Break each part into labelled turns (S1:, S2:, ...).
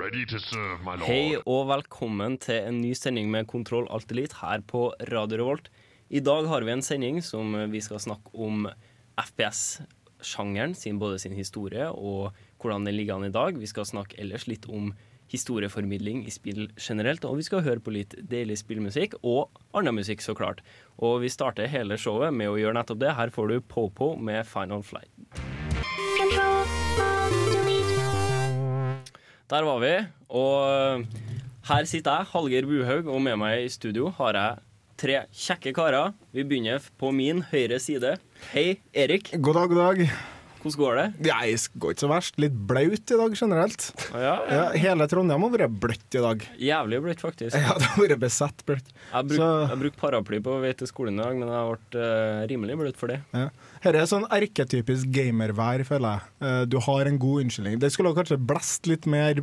S1: Ready to serve, my lord.
S2: Hei og velkommen til en ny sending med Kontroll Alt Elite her på Radio Revolt. I dag har vi en sending som vi skal snakke om FPS-sjangeren, både sin historie og hvordan den ligger an i dag. Vi skal snakke ellers litt om historieformidling i spill generelt, og vi skal høre på litt deilig spillmusikk og annen musikk, så klart. Og vi starter hele showet med å gjøre nettopp det. Her får du Popo med Final Flight. Der var vi. Og her sitter jeg, Hallgeir Buhaug, og med meg i studio har jeg tre kjekke karer. Vi begynner på min høyre side. Hei, Erik.
S3: God dag, god dag.
S2: Hvordan går det?
S3: Jeg går ikke så verst. Litt blaut i dag generelt.
S2: Å Ja,
S3: Ja, hele Trondheim har vært bløtt i dag.
S2: Jævlig bløtt, faktisk.
S3: Ja, det har vært besett bløtt.
S2: Jeg bruk-
S3: Så-
S2: paraply på vei til skolen i dag, men jeg ble uh, rimelig bløt for det.
S3: Ja. Her er sånn erketypisk gamervær, føler jeg. Uh, Du har en god unnskyldning. Det skulle kanskje blåst litt mer,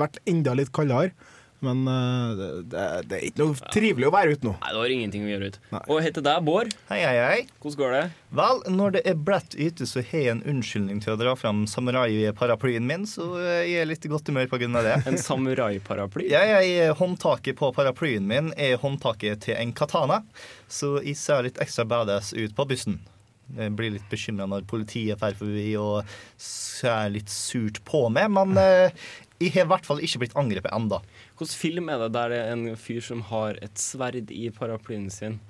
S3: vært enda litt kaldere. Men eh, det, det, er ikke noe trivelig å være ute nå.
S2: Nei, det var ingenting å gjøre ut. Og hei til deg, Bård.
S4: Hei, hei, hei.
S2: Hvordan går det?
S4: Vel, når det er bløtt ute, så har jeg en unnskyldning til å dra fram samurai-paraplyen min, så jeg er litt i godt humør av det.
S2: En samurai-paraply?
S4: Ja, jeg, håndtaket på paraplyen min er håndtaket til en katana, så jeg ser litt ekstra badass ut på bussen. Jeg blir litt bekymra når politiet drar forbi og ser litt surt på meg, men eh, jeg har i hvert fall ikke blitt angrepet enda.
S2: Hvilken film er det der det er en fyr som har et sverd i paraplyen sin?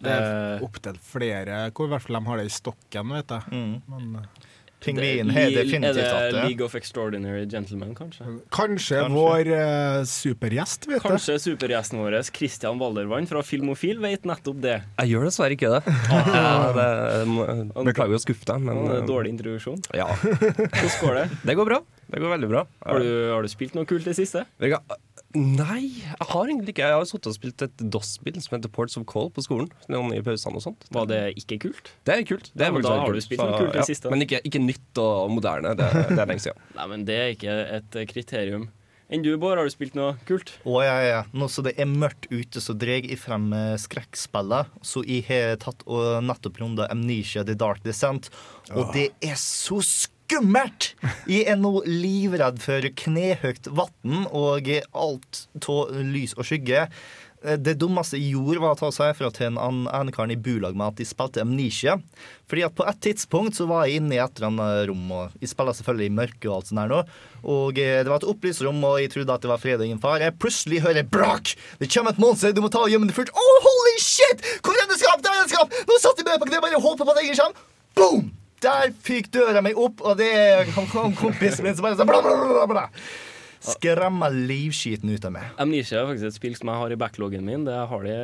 S3: Det er
S2: Eh,
S3: opptil flere hvor i hvert fall de har det i stokken, vet jeg.
S4: Mm.
S3: Men,
S4: Pingvinen
S2: det-
S4: har definitivt
S2: Er
S4: hatt
S2: det
S4: det.
S2: League of Extraordinary Gentlemen, kanskje?
S3: kanskje,
S4: Kanskje.
S3: vår eh, supergjest, vet du.
S2: Kanskje supergjesten vår, Christian Waldervann fra Filmofil, vet nettopp det.
S5: Jeg gjør dessverre ikke det. Ja, det må- beklager å skuffe deg, men
S2: Det en dårlig introduksjon.
S5: Ja,
S2: Hvordan går det?
S5: det går bra. Det går veldig bra.
S2: Har du, har du spilt noe kult i det siste?
S5: Jeg har- Nei, jeg har egentlig ikke Jeg har sittet og spilt et DOS-spill som heter Ports of Call på skolen. Noen i pausene og sånt.
S2: Var det ikke kult?
S5: Det er kult. Det
S2: Ja,
S5: er
S2: men da har du spilt noe kult i det siste.
S5: Men ikke, ikke nytt og moderne. Det, det er lenge siden.
S2: Nei, men det er ikke et kriterium. Enn du, Bård, har du spilt noe kult?
S4: Å, ja, ja. Nå som det er mørkt ute, så drar jeg frem eh, skrekkspillet. Så jeg har tatt og nettopp runda Amnesia The Dark Descent, og det er så skummelt! Jeg er nå livredd for knehøyt vann og alt av lys og skygge. Det dummeste jeg gjorde, var å ta seg fra til en ene karen i bulag med at de spilte Amnesia. Fordi at på et tidspunkt så var jeg inne i et eller annet rom, og jeg spiller selvfølgelig i mørket og alt sånt her nå. Og eh, det var et opplyst rom, og jeg trodde at det var fred og ingen far. Jeg plutselig hører jeg brak! Det kommer et monster, du må ta og gjemme det fort. Oh, holy shit! Hvor er det skap? Der er det skap! Nå satt jeg med på kne, bare håpet på at ingen kommer. Boom! Der fikk døra meg opp, og det kom kom kompisen min som bare sånn bla, bla, bla, bla. Skremmer livskiten ut av meg.
S2: Amnesia er faktisk et spill som jeg har i backloggen min. Det har de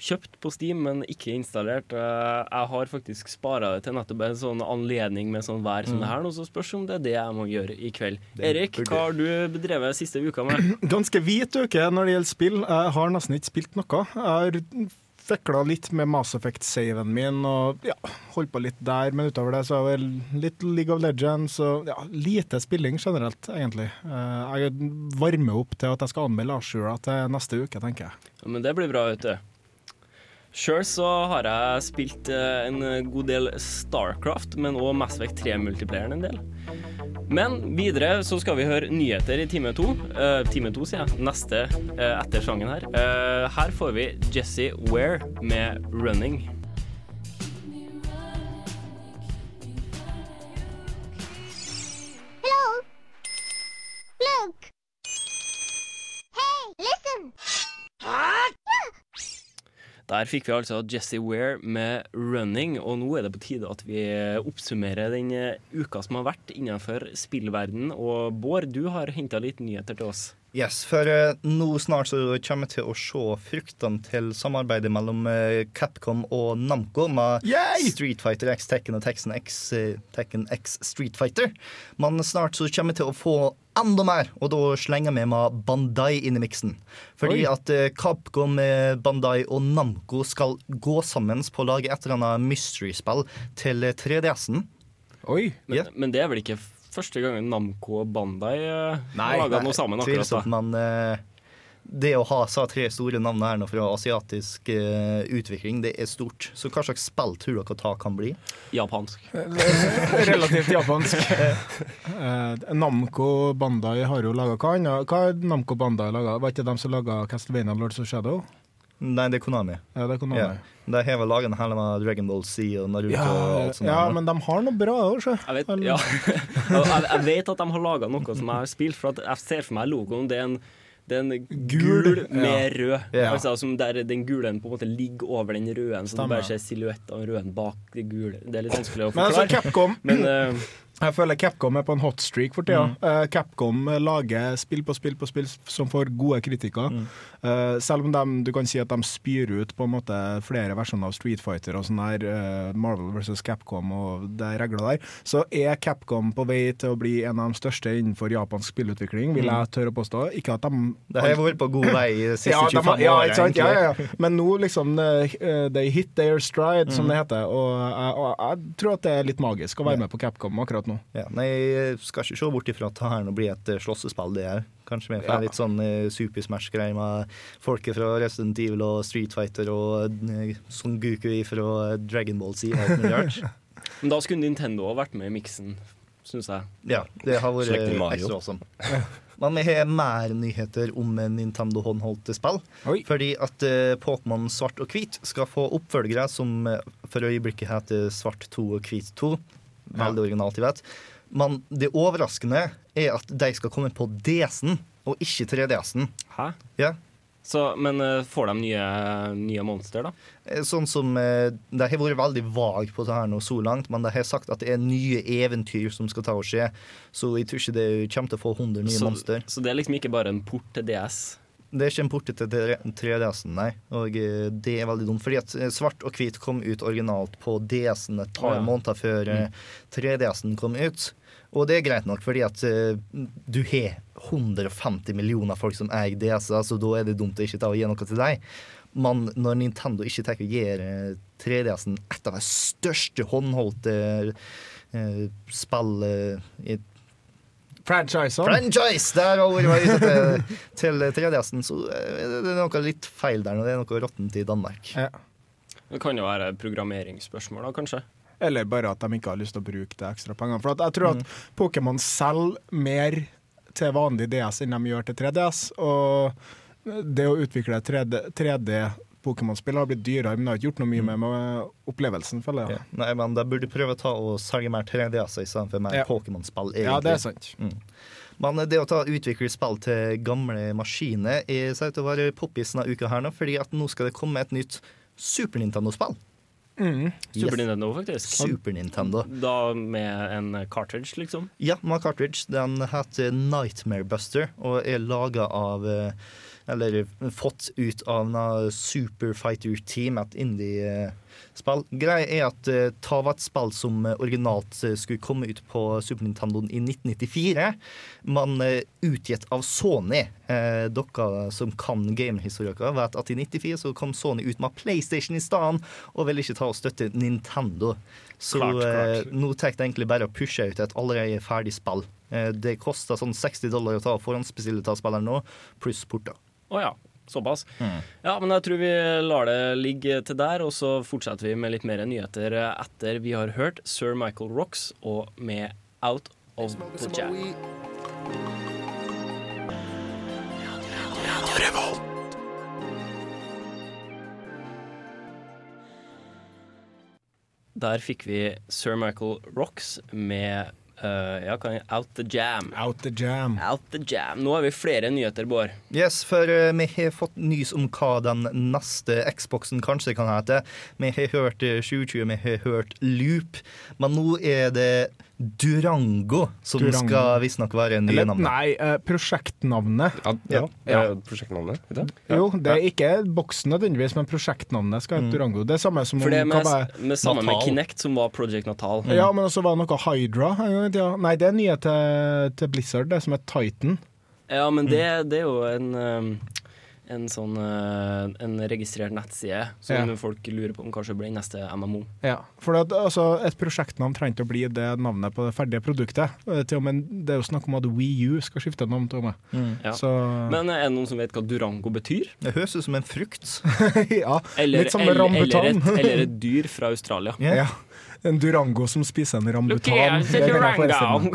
S2: kjøpt på Steam, men ikke installert. Eh, Jeg har faktisk spara det til nettopp en sånn anledning med sånn vær som det her, nå, så spørs om det er det jeg må gjøre i kveld. Erik,
S4: burde-
S2: hva har du bedrevet siste uka med?
S3: Ganske hvit uke når det gjelder spill. Jeg har nesten ikke spilt noe. Jeg har fikla litt med Mass Effect-saven min og ja, holdt på litt der, men utover det så er vel litt League of Legends og ja, lite spilling generelt, egentlig. Eh, Jeg varmer opp til at jeg skal anmelde Ashura til neste uke, tenker jeg.
S2: Ja, men det blir bra, vet du. Sjøl så har jeg spilt eh, en god del Starcraft, men òg Mass Effect 3-multiplayeren en del. Men videre så skal vi høre nyheter i time to. Uh, time to, sier jeg. Neste uh, etter sangen her. Uh, her får vi Jesse Ware med 'Running'. Der fikk vi altså Jesse Ware med 'Running', og nå er det på tide at vi oppsummerer den eh, uka som har vært innenfor spillverden. Og Bård, du har henta litt nyheter til oss.
S4: Yes, for eh, nå snart så kommer vi til å se fruktene til samarbeidet mellom eh, Capcom og Namco med
S3: Yay!
S4: Street Fighter X Tekken og Tekken X, eh, Tekken X Street Fighter. Men snart så kommer vi til å få enda mer, og da slenger vi med Bandai inn i miksen. Fordi
S3: Oi.
S4: at Capcom, Bandai og Namco skal gå sammen på å lage et eller annet mystery-spill til eh, 3DS-en.
S3: Oi.
S2: Men,
S4: yeah.
S2: men det er vel ikke første gangen Namco og Bandai
S3: Nei,
S2: har laga noe sammen akkurat da.
S4: men eh, det å ha så tre store navn her nå fra asiatisk eh, utvikling, det er stort. Så hva slags spill tror dere ta kan bli?
S2: Japansk.
S3: Relativt japansk. Eh, Namco Bandai har jo laga hva annet? Hva er Namco Bandai laga? Var ikke de som laga Castlevania Lords of Shadow?
S4: Nei, det er Konami.
S3: Ja, det er
S4: Konami.
S3: være.
S4: De har vel laget en hel med Dragon Ball Z og Naruto
S3: Ja,
S4: og alt sånt.
S3: ja,
S4: der,
S3: men de har noe bra òg, sjø.
S2: Jeg vet, ja. Jeg, jeg vet at de har laga noe som jeg har spilt, for at jeg ser for meg logoen. Det er en, det er en gul,
S3: Gul,
S2: med rød.
S4: Ja.
S2: Altså, som der den gule på en måte ligger over den røde, så du bare ser silhuett av røden bak det gule. Det er litt vanskelig å forklare.
S3: Men altså. Capcom
S2: Men eh,
S3: Jeg føler Capcom er på en hot streak for tida.
S4: Mm.
S3: Eh, Capcom lager spill på spill på spill som får gode kritikker.
S4: Mm.
S3: Eh, selv om de, du kan si at de spyr ut på en måte flere versjoner av Street Fighter og sånn der, eh, Marvel vs. Capcom og det regler der, så er Capcom på vei til å bli en av de største innenfor japansk spillutvikling, vil jeg tørre å påstå. Ikke at de
S4: Mm. Det har vært på god vei de siste
S3: ja,
S4: 25
S3: de har- ja,
S4: årene.
S3: Ja, ja, ja. Men nå liksom They hit their stride,
S4: Mm.
S3: som det heter. Og jeg, og jeg tror at det er litt magisk å være med på Capcom akkurat nå.
S4: Ja, nei, jeg skal ikke se bort ifra at det her nå blir et eh, slåssespill, det òg. Kanskje med
S3: Ja.
S4: litt sånn uh, Super Smash-greier med folket fra Resident Evil og Street Fighter og uh, Son Guku fra eh, Dragon Ball Z.
S2: men da skulle Nintendo ha vært med i miksen, syns jeg.
S4: Ja, det har vært eh, ekstra awesome. Men vi har mer nyheter om eh, Nintendo håndholdte spill.
S3: Oi.
S4: Fordi at eh, Pokémon svart og hvit skal få oppfølgere som eh, for øyeblikket heter Svart 2 og Hvit 2. Veldig originalt, jeg vet. Men det overraskende er at de skal komme på DS-en, og ikke 3DS-en.
S2: Hæ?
S4: Ja.
S2: Så, men eh, får de nye, nye monster, da?
S4: Eh, Sånn som eh, De har vært veldig vage på det her nå så langt, men de har sagt at det er nye eventyr som skal ta og skje. Så jeg tror ikke det kommer til å få 100 nye
S2: Så,
S4: monster.
S2: så det er liksom ikke bare en port til DS?
S4: Det er en porte til 3DS-en, nei. Og eh, det er veldig dumt. Fordi at eh, svart og hvit kom ut originalt på DS-en et par
S2: ja.
S4: måneder før eh, 3DS-en kom ut. Og det er greit nok, fordi at eh, du har 150 millioner folk som eier DS-er, så da er det dumt å ikke ta og gi noe til deg. Men når Nintendo ikke tar og gir eh, 3DS-en et av de største håndholdte spillene, spill i
S3: Franchisene.
S4: Franchise! Der har vært ute til, til 3DS-en, så eh, det er noe litt feil der. nå. Det er noe råttent i Danmark.
S3: Ja.
S2: Det kan jo være programmeringsspørsmål, da, kanskje?
S3: Eller bare at de ikke har lyst til å bruke de ekstra pengene. For at jeg tror at Pokémon selger mer til vanlig DS enn de gjør til 3DS. Og det å utvikle 3D, 3D Pokémon-spill har blitt dyrere, men det har ikke gjort noe mye med, med opplevelsen, føler jeg.
S4: Ja. Nei, men De burde prøve å ta og selge mer 3DS-er istedenfor mer
S3: Ja.
S4: Pokémon-spill. egentlig.
S3: Ja, det er sant.
S4: Men det å ta utvikle spill til gamle maskiner er ser ut til å være poppis denne uka her nå, fordi at nå skal det komme et nytt Super Nintendo-spill.
S3: Mm.
S2: Super
S4: Yes.
S2: Nintendo, faktisk.
S4: Super Nintendo.
S2: Da med en cartridge, liksom?
S4: Ja, med cartridge. Den heter Nightmare Buster og er laga av eh, Eller fått ut av en Super Fighter Team, et indie-spill. Greia er at eh, ta var et spill som eh, originalt eh, skulle komme ut på Super Nintendo i 1994, men eh, utgitt av Sony. Eh, dere som kan gamehistorien, vet at i 94 så kom Sony ut med PlayStation i stedet, og ville ikke ta og støtte Nintendo. Så
S2: Klart, klart.
S4: eh, nå tar jeg egentlig bare å pushe ut et allerede ferdig spill. Eh, det koster sånn 60 dollar å ta forhåndsbestille av spilleren nå, pluss porter.
S2: Å ja. Såpass. Ja, men jeg tror vi lar det ligge til der, og så fortsetter vi med litt mer nyheter etter vi har hørt Sir Michael Rocks og med Out of the Jam. Der fikk vi Sir Michael Rocks med eh, ja, kan jeg, Out the Jam.
S3: Out the jam.
S2: Out the Jam. Nå har vi flere nyheter, Bård.
S4: Yes, for uh, vi har fått nys om hva den neste Xboxen kanskje kan hete. Vi har hørt eh, 2020, vi har hørt Loop, men nå er det Durango, som
S3: Durango.
S4: skal visstnok være nye
S3: Eller,
S4: navnet.
S3: nei, eh, prosjektnavnet.
S5: Ja, ja.
S3: Ja.
S5: Prosjektnavnet? vet du? Ja.
S3: Jo, det er ikke boksen nødvendigvis, men prosjektnavnet skal hete Durango. Det er samme som
S2: For det er med, med samme med Kinect, som var Project Natal.
S3: Ja, men også var det noe Hydra. en gang i tida. Nei, det er nye til, til Blizzard, det som er Titan.
S2: Ja, men det, det er jo en um, en sånn uh, En registrert nettside som
S3: Ja.
S2: folk lurer på om kanskje blir neste MMO.
S3: Ja, for det, altså, Et prosjektnavn trenger ikke å bli det navnet på det ferdige produktet. Eh, Til og med, det er jo snakk om at Wii U skal skifte navn. til og med.
S2: Ja.
S3: Så
S2: Men er det noen som vet hva Durango betyr?
S4: Det høres ut som en frukt.
S3: ja,
S2: Eller,
S3: litt som
S2: eller, eller,
S3: rambutan.
S2: et, eller et dyr fra Australia.
S4: Ja.
S3: ja. En Durango som spiser en
S2: Look
S3: rambutan. meg.
S2: Durango!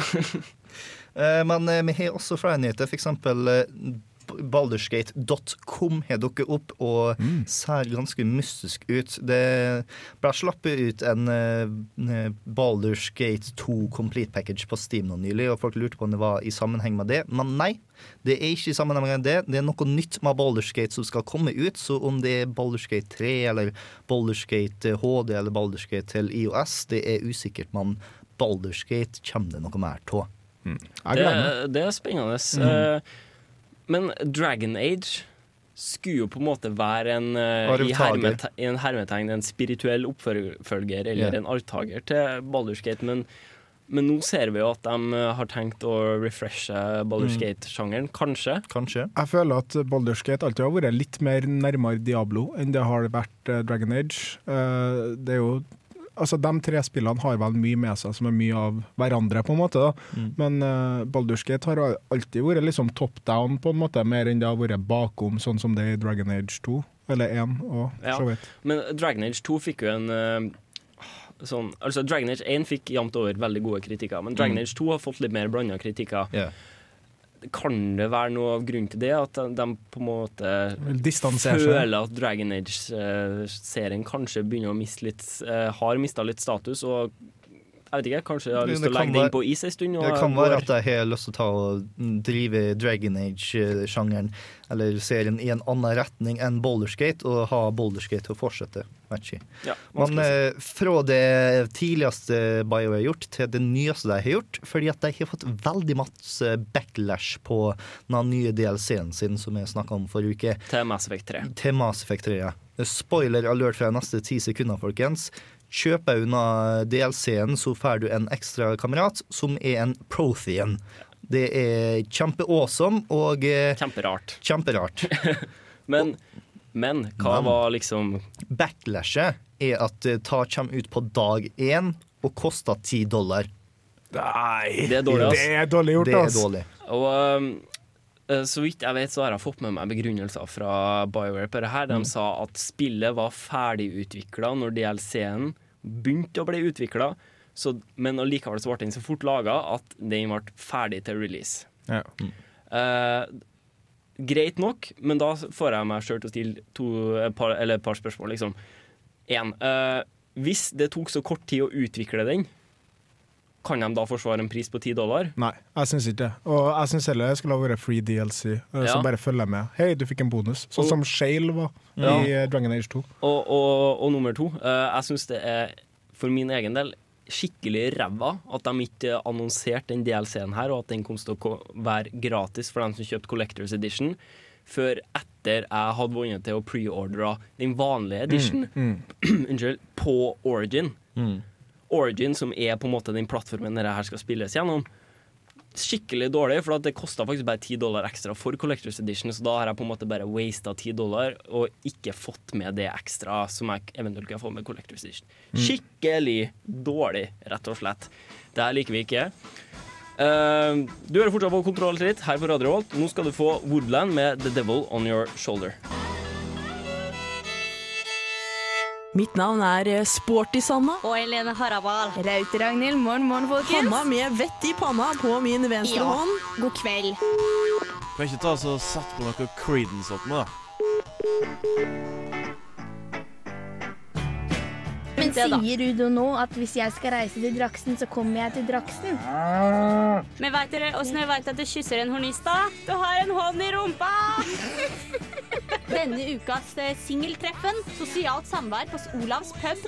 S4: Eh, Men eh, vi har også flere nyheter. For eksempel eh, Baldersgate.com har dukket opp og ser ganske mystisk ut. Det ble slappet ut en uh, Baldersgate 2 Complete Package på Steam nå nylig, og folk lurte på om det var i sammenheng med det. Men nei, det er ikke i sammenheng med det. Det er noe nytt med Baldersgate som skal komme ut, så om det er Baldersgate 3 eller Baldersgate HD eller Baldersgate til IOS, det er usikkert, men Baldersgate kommer det noe mer av.
S3: Mm.
S2: Det, det er spennende. Eh, Men Dragon Age skulle jo på en måte være en, eh, i, hermete, i en hermetegn en spirituell oppfølger eller
S4: yeah.
S2: en arvtaker til Baldur's Gate, men, men nå ser vi jo at de eh, har tenkt å refreshe Baldur's
S4: Mm.
S2: Gate-sjangeren, kanskje.
S4: Kanskje.
S3: Jeg føler at Baldur's Gate alltid har vært litt mer nærmere Diablo enn det har vært eh, Dragon Age. Eh, det er jo Altså, De tre spillene har vel mye med seg som er mye av hverandre, på en måte.
S4: Mm.
S3: Men uh, Baldur's Gate har alltid vært liksom top down, på en måte, mer enn det har vært bakom, sånn som det er i Dragon Age 2. Eller 1 og
S2: Ja.
S3: så vidt.
S2: Men Dragon Age 2 fikk jo en uh, sånn Altså, Dragon Age 1 fikk jevnt over veldig gode kritikker, men Dragon
S4: Mm.
S2: Age 2 har fått litt mer blanda kritikker.
S4: Ja.
S2: Kan det være noe av grunnen til det? At de, de på en måte føler at Dragon Age-serien kanskje begynner å miste litt eh, Har mista litt status, og jeg vet ikke, kanskje har
S4: Det-
S2: lyst til å legge det inn på is en stund.
S4: Det kan være at jeg har lyst til å ta og drive Dragon Age-sjangeren eller serien i en annen retning enn Boulderskate, og ha Boulderskate til å fortsette.
S2: Ja,
S4: Men eh, fra det tidligste BioWare har gjort, til det nyeste de har gjort, fordi at de har fått veldig masse backlash på den nye DLC-en sin, som jeg snakka om forrige uke,
S2: til Mass Effect 3.
S4: til Mass Effect 3. ja. Spoiler alert fra neste ti sekunder, folkens. Kjøper unna DLC-en, så får du en ekstra kamerat, som er en Prothean. Det er kjempeawesome og eh,
S2: Kjemperart.
S4: kjemperart.
S2: Men, men hva
S4: Men-
S2: var liksom
S4: Backlashet er at eh, ta kommer ut på dag én og koster ti dollar.
S3: Nei,
S2: Det er dårlig, ass.
S3: Det er dårlig gjort,
S4: Det er dårlig.
S2: Og um, så vidt jeg vet, så har jeg fått med meg begrunnelser fra BioWare på det her. De sa at spillet var ferdigutvikla når DLC-en begynte å bli utvikla, men allikevel så ble den så fort laga at den ble ferdig til release.
S3: Ja.
S2: Eh, greit nok, men da får jeg meg sjøl til å stille to, et, par, eller et par spørsmål. Liksom. En, eh, hvis det tok så kort tid å utvikle den, kan de da forsvare en pris på 10 dollar?
S3: Nei, jeg syns ikke det. Og jeg syns heller det skulle ha vært free DLC, Så
S2: Ja.
S3: bare følger med. Hei, du fikk en bonus. Sånn som Shale var
S2: Ja.
S3: i eh, Dragon Age 2.
S2: Og, og, og nummer to, eh, jeg syns det er for min egen del skikkelig ræva at de ikke annonserte den DLC-en her, og at den kom til å være gratis for dem som kjøpte Collectors Edition, før etter jeg hadde vunnet til å preordre den vanlige edition Unnskyld, på Origin. Origin, som er på en måte den plattformen dette her skal spilles gjennom. Skikkelig dårlig, for det kosta faktisk bare 10 dollar ekstra for Collectors Edition, så da har jeg på en måte bare wasta 10 dollar og ikke fått med det ekstra som jeg eventuelt kan få med Collectors Edition. Skikkelig dårlig, rett og slett. Det her liker vi ikke. Uh, du hører fortsatt på Kontroll litt her på Radio Holt. Nå skal du få Woodland med The Devil On Your Shoulder.
S6: Mitt navn er eh, Sporty Sanna.
S7: Og Helene Harabal.
S8: Raute Ragnhild, morgen, morgen, folkens.
S6: Hanna med vett i panna på min venstre
S8: Ja.
S6: hånd.
S8: God kveld.
S9: Kan ikke ta så sette på noe Creedence opp med, da?
S8: Men sier Udo nå at hvis jeg skal reise til Draksen, så kommer jeg til Draksen?
S7: Men veit dere åssen jeg veit at du kysser en hornist, da? Du har en hånd i rumpa! Denne ukas eh, singeltreffen, sosialt samvær på Olavs pub.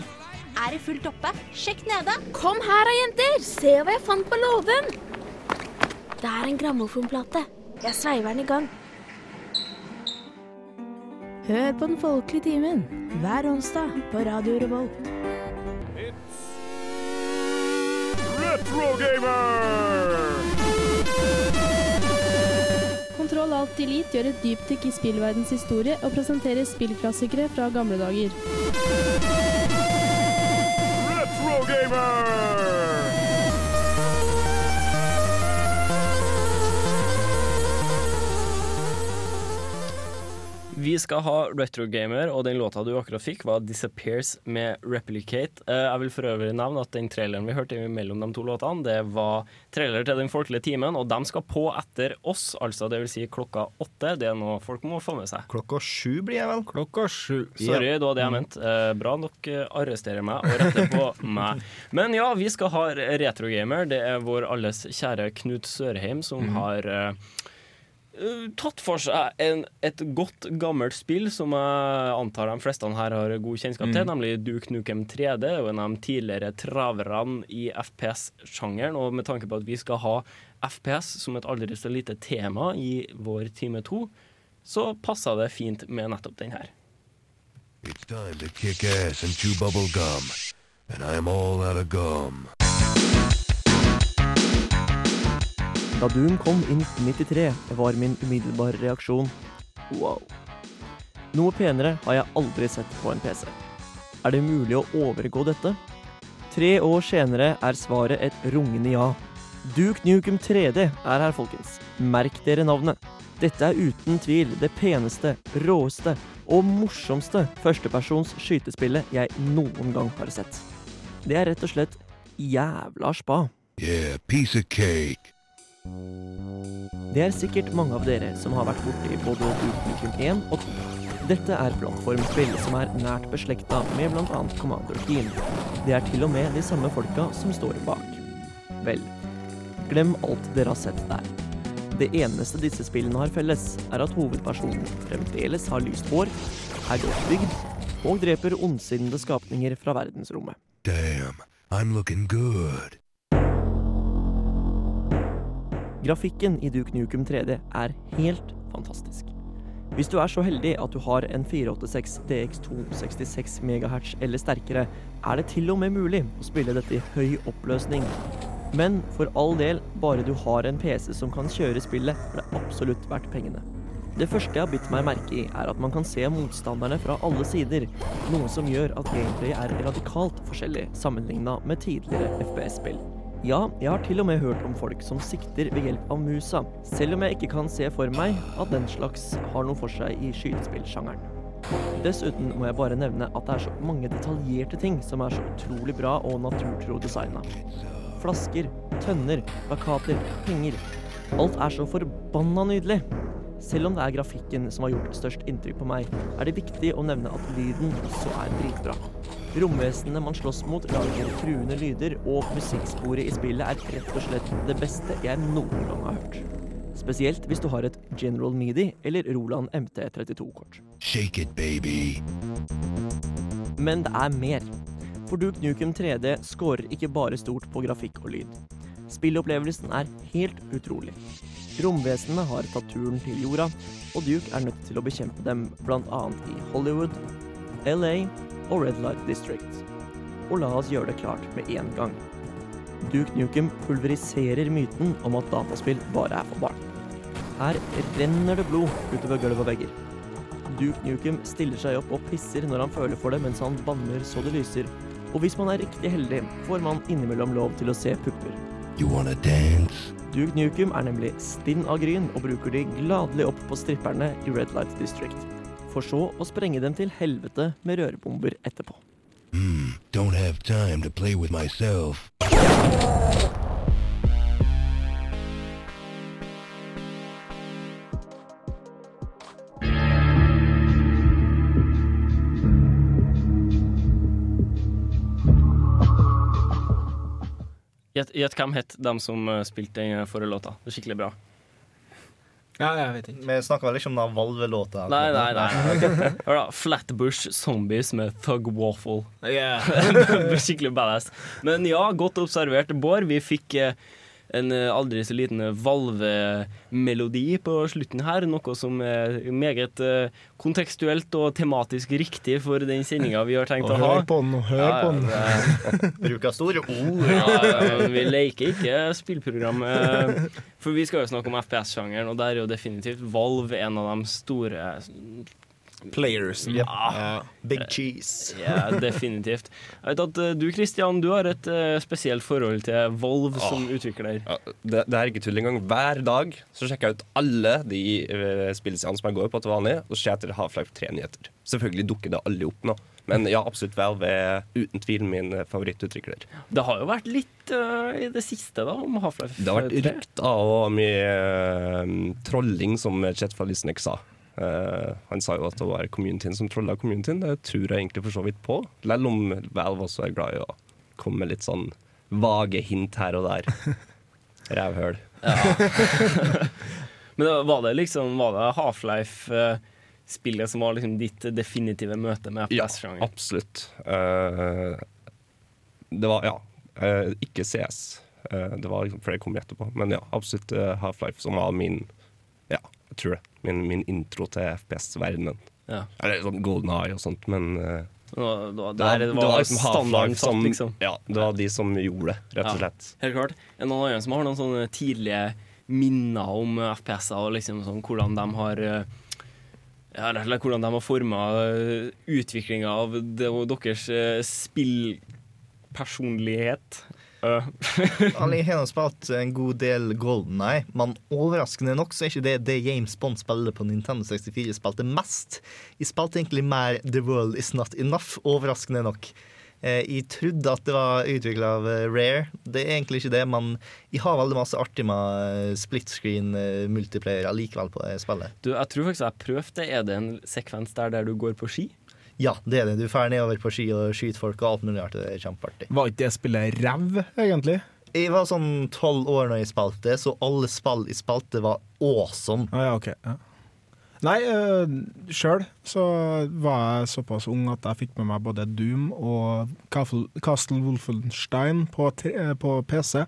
S7: er i fullt oppe. Sjekk nede.
S8: Kom her da, jenter. Se hva jeg fant på låven. Det er en grammofonplate. Jeg sveiver den i gang. Hør på Den folkelige timen hver onsdag på Radio Revolt.
S9: Retro Gamer!
S10: Kontroll Alt Elite gjør et dypdykk i spillverdens historie og presenterer spillklassikere fra gamle dager.
S9: Retro
S2: Vi skal ha Retro Gamer, og den låta du akkurat fikk, var 'Disappears' med 'Replicate'. Eh, Jeg vil for øvrig nevne at den traileren vi hørte mellom de to låtene, det var trailer til Den folkelige timen, og de skal på etter oss, altså det vil si klokka åtte. Det er noe folk må få med seg.
S4: Klokka sju blir jeg vel?
S3: Klokka sju.
S2: Sorry, det var det jeg mente. Eh, bra dere arresterer meg og retter på meg. Men ja, vi skal ha Retrogamer. Det er vår alles kjære Knut Sørheim som har eh, eh, tatt for seg en, et godt, gammelt spill som jeg antar de fleste her har god kjennskap til, nemlig Duke Nukem 3D. Og en av de tidligere traverne i FPS-sjangeren. Og med tanke på at vi skal ha FPS som et aldri så lite tema i vår time to, så passa det fint med nettopp den her.
S1: It's time to kick ass and chew bubble gum. And I'm all out of gum.
S11: Da Doom kom i 1993, var min umiddelbare reaksjon wow. Noe penere har jeg aldri sett på en PC. Er det mulig å overgå dette? Tre år senere er svaret et rungende ja. Duke Nukem 3D er her, folkens. Merk dere navnet. Dette er uten tvil det peneste, råeste og morsomste førstepersons skytespillet jeg noen gang har sett. Det er rett og slett jævla spa.
S1: Yeah, piece of cake.
S11: Det er sikkert mange av dere som har vært borti både Nukem 1 og 2. Dette er plattformspill som er nært beslekta med bl.a. Commander Keen. Det er til og med de samme folka som står bak. Vel, glem alt dere har sett der. Det eneste disse spillene har felles, er at hovedpersonen fremdeles har lyst hår, er godt bygd og dreper ondsinnede skapninger fra verdensrommet.
S1: Damn, I'm looking good.
S11: Grafikken i Duke Nukem 3D er helt fantastisk. Hvis du er så heldig at du har en 486 DX2 66 MHz eller sterkere, er det til og med mulig å spille dette i høy oppløsning. Men for all del, bare du har en PC som kan kjøre spillet, er det absolutt verdt pengene. Det første jeg har bitt meg merke i, er at man kan se motstanderne fra alle sider, noe som gjør at gameplay er radikalt forskjellig sammenligna med tidligere FPS-spill. Ja, jeg har til og med hørt om folk som sikter ved hjelp av musa, selv om jeg ikke kan se for meg at den slags har noe for seg i skytespillsjangeren. Dessuten må jeg bare nevne at det er så mange detaljerte ting som er så utrolig bra og naturtro designa. Flasker, tønner, plakater, penger. Alt er så forbanna nydelig. Selv om det er grafikken som har gjort størst inntrykk på meg, er det viktig å nevne at lyden også er dritbra. Romvesenene man slåss mot, lager truende lyder, og musikksporet i spillet er rett og slett det beste jeg noen gang har hørt. Spesielt hvis du har et General Midi eller Roland MT32-kort.
S1: Shake it, baby.
S11: Men det er mer. For Duke Nukem 3D scorer ikke bare stort på grafikk og lyd. Spillopplevelsen er helt utrolig. Romvesenene har tatt turen til jorda, og Duke er nødt til å bekjempe dem bl.a. i Hollywood, LA og Red Light District. Og la oss gjøre det klart med en gang. Duke Nukem pulveriserer myten om at dataspill bare er for barn. Her renner det blod utover gulv og vegger. Duke Nukem stiller seg opp og pisser når han føler for det mens han banner så det lyser. Og hvis man er riktig heldig, får man innimellom lov til å se pupper. Duke Nukem er nemlig stinn av gryn og bruker de gladelig opp på stripperne i Red Light District. For så å sprenge dem til helvete med rørbomber etterpå.
S1: Mm, don't have time to play with myself.
S2: Gjett gjett hvem het dem som eh, spilte den forrige låta. Det er skikkelig bra.
S3: Ja, jeg vet ikke.
S4: Vi snakker vel ikke om den Valve-låta?
S2: Nei, nei, nei. Hør da, Flatbush Zombies med Thug Waffle.
S3: Yeah.
S2: skikkelig badass. Men ja, godt observert, Bård. Vi fikk eh, en eh, aldri så liten valvemelodi på slutten her. Noe som er meget eh, kontekstuelt og tematisk riktig for den sendinga vi har tenkt
S3: Og
S2: å ha.
S3: hør på den, og hør på den.
S2: Bruk
S4: Bruker store ord.
S2: ja, ja, vi leker ikke spillprogram. eh, For vi skal jo snakke om FPS-sjangeren, og der er jo definitivt Valve en av de store
S3: Players.
S2: Ah,
S4: Big cheese.
S2: Ja, definitivt. Jeg vet at eh, du Christian, du har et eh, spesielt forhold til Volv som utvikler.
S5: Ja, det, det er ikke tull engang. Hver dag så sjekker jeg ut alle de uh, spillsidene som jeg går på til vanlig, og ser etter Half-Life 3-nyheter. Selvfølgelig dukker det alle opp nå. Men ja, absolutt Valve er uten tvil min eh, favorittutvikler.
S2: Det har jo vært litt uh, i det siste da om Half-Life
S5: Det har vært
S2: 3.
S5: rykter og mye uh, trolling, som Chet Falisnik sa. Eh, han sa jo at det var communityen som trolla communityen. Det tror jeg egentlig for så vidt på. Selv om Valve også er glad i å komme med litt sånn vage hint her og der. Rævhøl.
S2: Men var det liksom Var det Half-Life-spillet som var liksom ditt definitive møte med
S5: Ja,
S2: FPS-sjangeren?
S5: absolutt. Uh, det var Ja. Uh, ikke CS. Eh, det var liksom, for det kom etterpå. Men ja, absolutt eh, Half-Life som var min Ja, jeg tror det. Min, min intro til FPS-verdenen.
S2: Ja.
S5: Eller sånn Golden Eye og sånt, men eh,
S2: Det var, det var,
S5: det var, det
S2: var,
S5: var liksom
S2: standarden
S5: som
S2: liksom.
S5: Ja, det var de som gjorde det, rett og
S2: Ja,
S5: slett.
S2: helt klart. En annen som har noen sånne tidlige minner om eh, FPS-er, og liksom sånn hvordan de har eh, ja, slett hvordan de har forma utviklinga av det, deres eh, spillpersonlighet? Uh.
S4: Alle har nå spilt en god del Golden Eye, men overraskende nok så er ikke det det James Bond spiller på Nintendo 64 spilte mest. Jeg spilte egentlig mer The World Is Not Enough, overraskende nok. Eh, Jeg trodde at det var utvikla av eh, Rare. Det er egentlig ikke det, men jeg har veldig masse artig med eh, split screen eh, multiplayer allikevel på det spillet.
S2: Du, jeg tror faktisk jeg prøvde. Er det en sekvens der der du går på ski?
S4: Ja, det er det. Du drar nedover på ski og skyter folk og alt mulig rart. Det er kjempeartig.
S3: Var ikke det spillet ræv, egentlig?
S4: Jeg var sånn tolv år når jeg spilte, så alle spill jeg spilte, var awesome.
S3: Ah, ja, ok. Ja. Nei, uh, sjøl så var jeg såpass ung at jeg fikk med meg både Doom og Castle, Wolfenstein på, eh, på PC.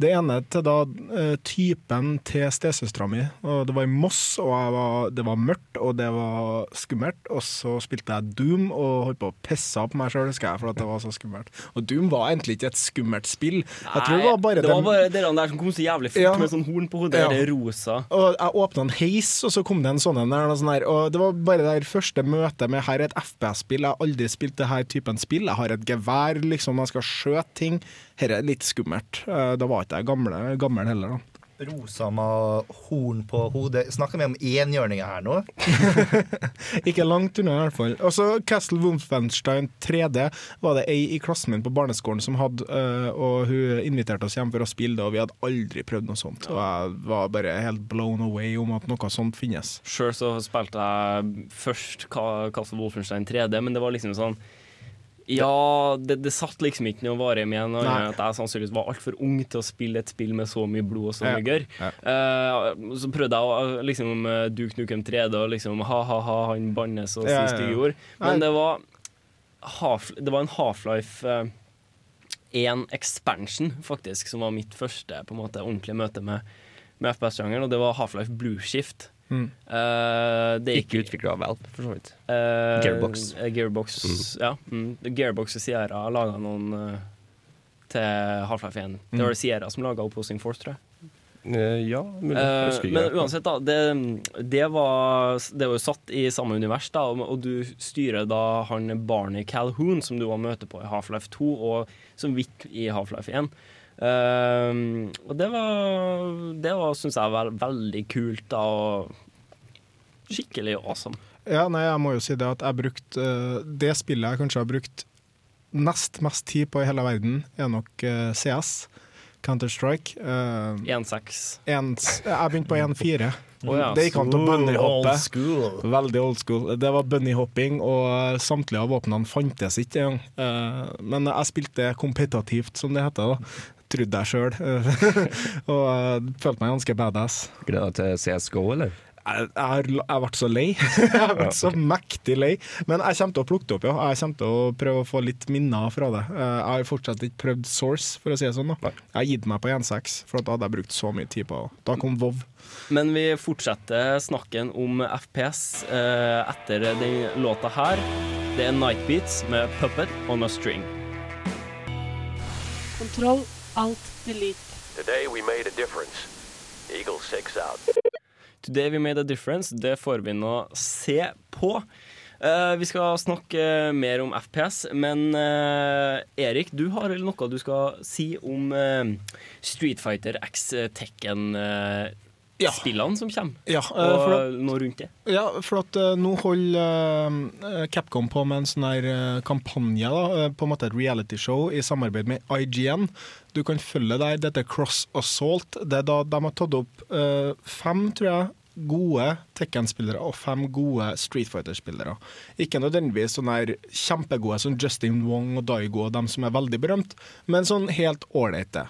S3: Det ene til da eh, typen til stesøstera mi. Og det var i Moss, og var, det var mørkt og det var skummelt. Og så spilte jeg Doom og holdt på å pisse på meg sjøl, husker jeg, for at det var så skummelt. Og Doom var egentlig ikke et skummelt spill. Jeg tror det var bare
S2: det var
S3: den-
S2: bare dere der som kom så jævlig fort
S3: Ja.
S2: med sånn horn på hodet.
S3: Ja.
S2: Det rosa.
S3: Og jeg åpna en heis, og så kom det en sånn en der. Og, sånn og det var bare det første møtet med her er et FPS-spill. Jeg har aldri spilt det her typen spill. Jeg har et gevær, liksom, jeg skal skjøte ting. Her er litt skummelt. Det var ikke jeg gamle, gammel heller, da.
S4: Rosa med horn på hodet. Snakker vi om enhjørninger her nå?
S3: Ikke langt unna, i hvert fall. Og så Castle Wolfenstein 3D var det ei i klassen min på barneskolen som hadde, eh, og hun inviterte oss hjem for å spille det, og vi hadde aldri prøvd noe sånt. Og jeg var bare helt blown away om at noe sånt finnes.
S2: Sjøl så spilte jeg først Castle Wolfenstein 3D, men det var liksom sånn ja, det, det satt liksom ikke noe varig igjen en,
S3: Nei.
S2: at jeg sannsynligvis var altfor ung til å spille et spill med så mye blod og så mye gørr.
S3: Ja.
S2: Eh, så prøvde jeg å eh, liksom eh, Duke Nukem 3D og liksom ha-ha-ha, han bannes og sier stygge ord. Men det var, half, det var en Half-Life eh, 1 expansion, faktisk, som var mitt første på en måte ordentlige møte med, med FPS-sjangeren, og det var Half-Life Blue Shift.
S3: Mm.
S2: Eh, det er
S5: Ikke utvikla av Valve, for så vidt.
S2: Uh,
S5: Gearbox.
S2: Gearbox, Gearbox, ja. Mm. Gearbox og Sierra laga noen uh, til Half-Life 1. Det
S5: Mm.
S2: var det Sierra som laga Opposing Force, tror jeg.
S5: Eh, ja, mulig. Jeg
S2: men uansett, da. Det, det, var, det var jo satt i samme univers, da, og, og du styrer da han Barney Calhoun, som du var møte på i Half-Life 2, og som gikk i Half-Life 1. Eh, og det var, det var syns jeg, var veldig kult, da, og skikkelig awesome.
S3: Ja, nei, jeg må jo si det at jeg brukte eh, Det spillet jeg kanskje har brukt nest mest tid på i hele verden, er nok eh, CS. Counter-Strike. Uh,
S2: 1.6.
S3: jeg begynte på 1.4.
S2: Oh, ja,
S3: det gikk an til å bunnyhoppe. Veldig old school. Det var bunnyhopping, og samtlige av våpnene fantes ikke engang. Uh, men jeg spilte kompetativt, som det heter. da trodde jeg sjøl. og uh, følte meg ganske badass.
S5: Gleder deg til CSGO, eller?
S3: Jeg, jeg, har- jeg ble så lei. jeg har vært så mektig lei. Men jeg kommer til å plukke det opp, ja. Jeg kommer til å prøve å få litt minner fra det. Eh, Jeg har fortsatt ikke prøvd Source, for å si det sånn. da Jeg har gitt meg på 1.6, for da hadde jeg brukt så mye tid på Da kom Vov.
S2: Men vi fortsetter snakken om FPS eh, etter den låta her. Det er Nightbeats med 'Puppet on a String'.
S10: Kontroll, alt, delete.
S12: Today we made a difference. Eagle 6 out.
S2: Today we made a difference. Det får vi nå se på. Uh, vi skal snakke mer om FPS, men uh, Erik, du har vel noe du skal si om uh, Street Fighter X Tekken-spillene som kommer?
S3: Ja, eh,
S2: og
S3: at-
S2: noe rundt det?
S3: Ja, for at eh, nå holder eh, Capcom på med en sånn her eh, kampanje, da, eh, på en måte et realityshow i samarbeid med IGN. Du kan følge der. Dette er Cross Assault. Det er da de har tatt opp uh, fem, tror jeg, gode Tekken-spillere og fem gode Street Fighter-spillere. Ikke nødvendigvis sånne kjempegode som Justin Wong og Daigo og dem som er veldig berømt, men sånn helt ålreite.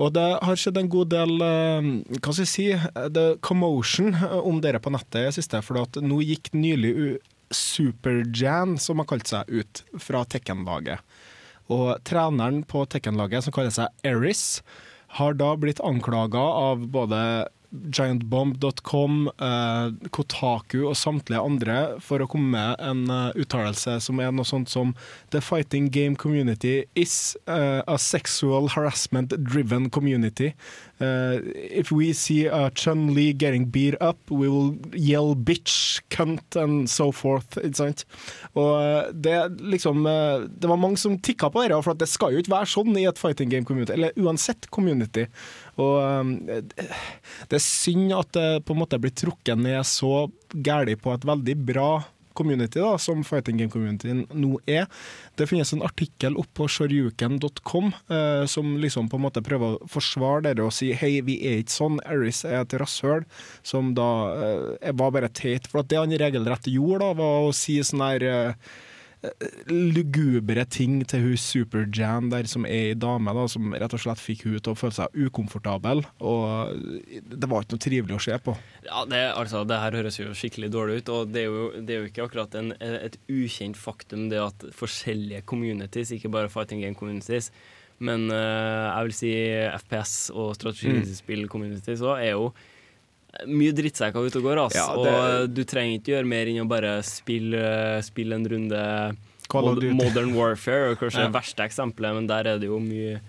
S3: Og det har skjedd en god del eh, hva skal jeg si, the det commotion eh, om dere på nettet i det siste. For at nå gikk nylig Superjan, som har kalt seg, ut fra Tekken-laget. Og treneren på Tekken-laget, som kaller seg Eris, har da blitt anklaga av både giantbomb.com, eh, Kotaku og samtlige andre for å komme med en uh, uttalelse som er noe sånt som The fighting game community is uh, a sexual harassment driven community. Uh, if we see a Chun-Li getting beat up, we will yell bitch, cunt and so forth. Og det liksom Det var mange som tikka på det, for at det skal jo ikke være sånn i et fighting game community, eller uansett community. Og eh, det er synd at det på en måte blir trukket ned så gæli på et veldig bra community da, som fighting game communityen nå er. Det finnes en artikkel oppe på shoryuken.com eh, som liksom på en måte prøver å forsvare dere og si hei, vi er ikke sånn, Eris er et rasshøl, som da eh, var bare teit. For at det han regelrett gjorde, da, var å si sånn her eh, lugubre ting til hun Superjan der som er ei dame, da, som rett og slett fikk hun til å føle seg ukomfortabel. Og det var ikke noe trivelig å se på.
S2: Ja, det, altså, det her høres jo skikkelig dårlig ut, og det er jo, det er jo ikke akkurat en, et ukjent faktum det at forskjellige communities, ikke bare fighting game communities, men uh, jeg vil si FPS og strategispill-communities òg, er jo mye drittsekker ute og går. ass.
S3: Ja, det-
S2: Og du trenger ikke gjøre mer enn å bare spille, spille en runde Mod- Modern Warfare, og kanskje
S3: Ja.
S2: det verste eksempelet, men der er det jo mye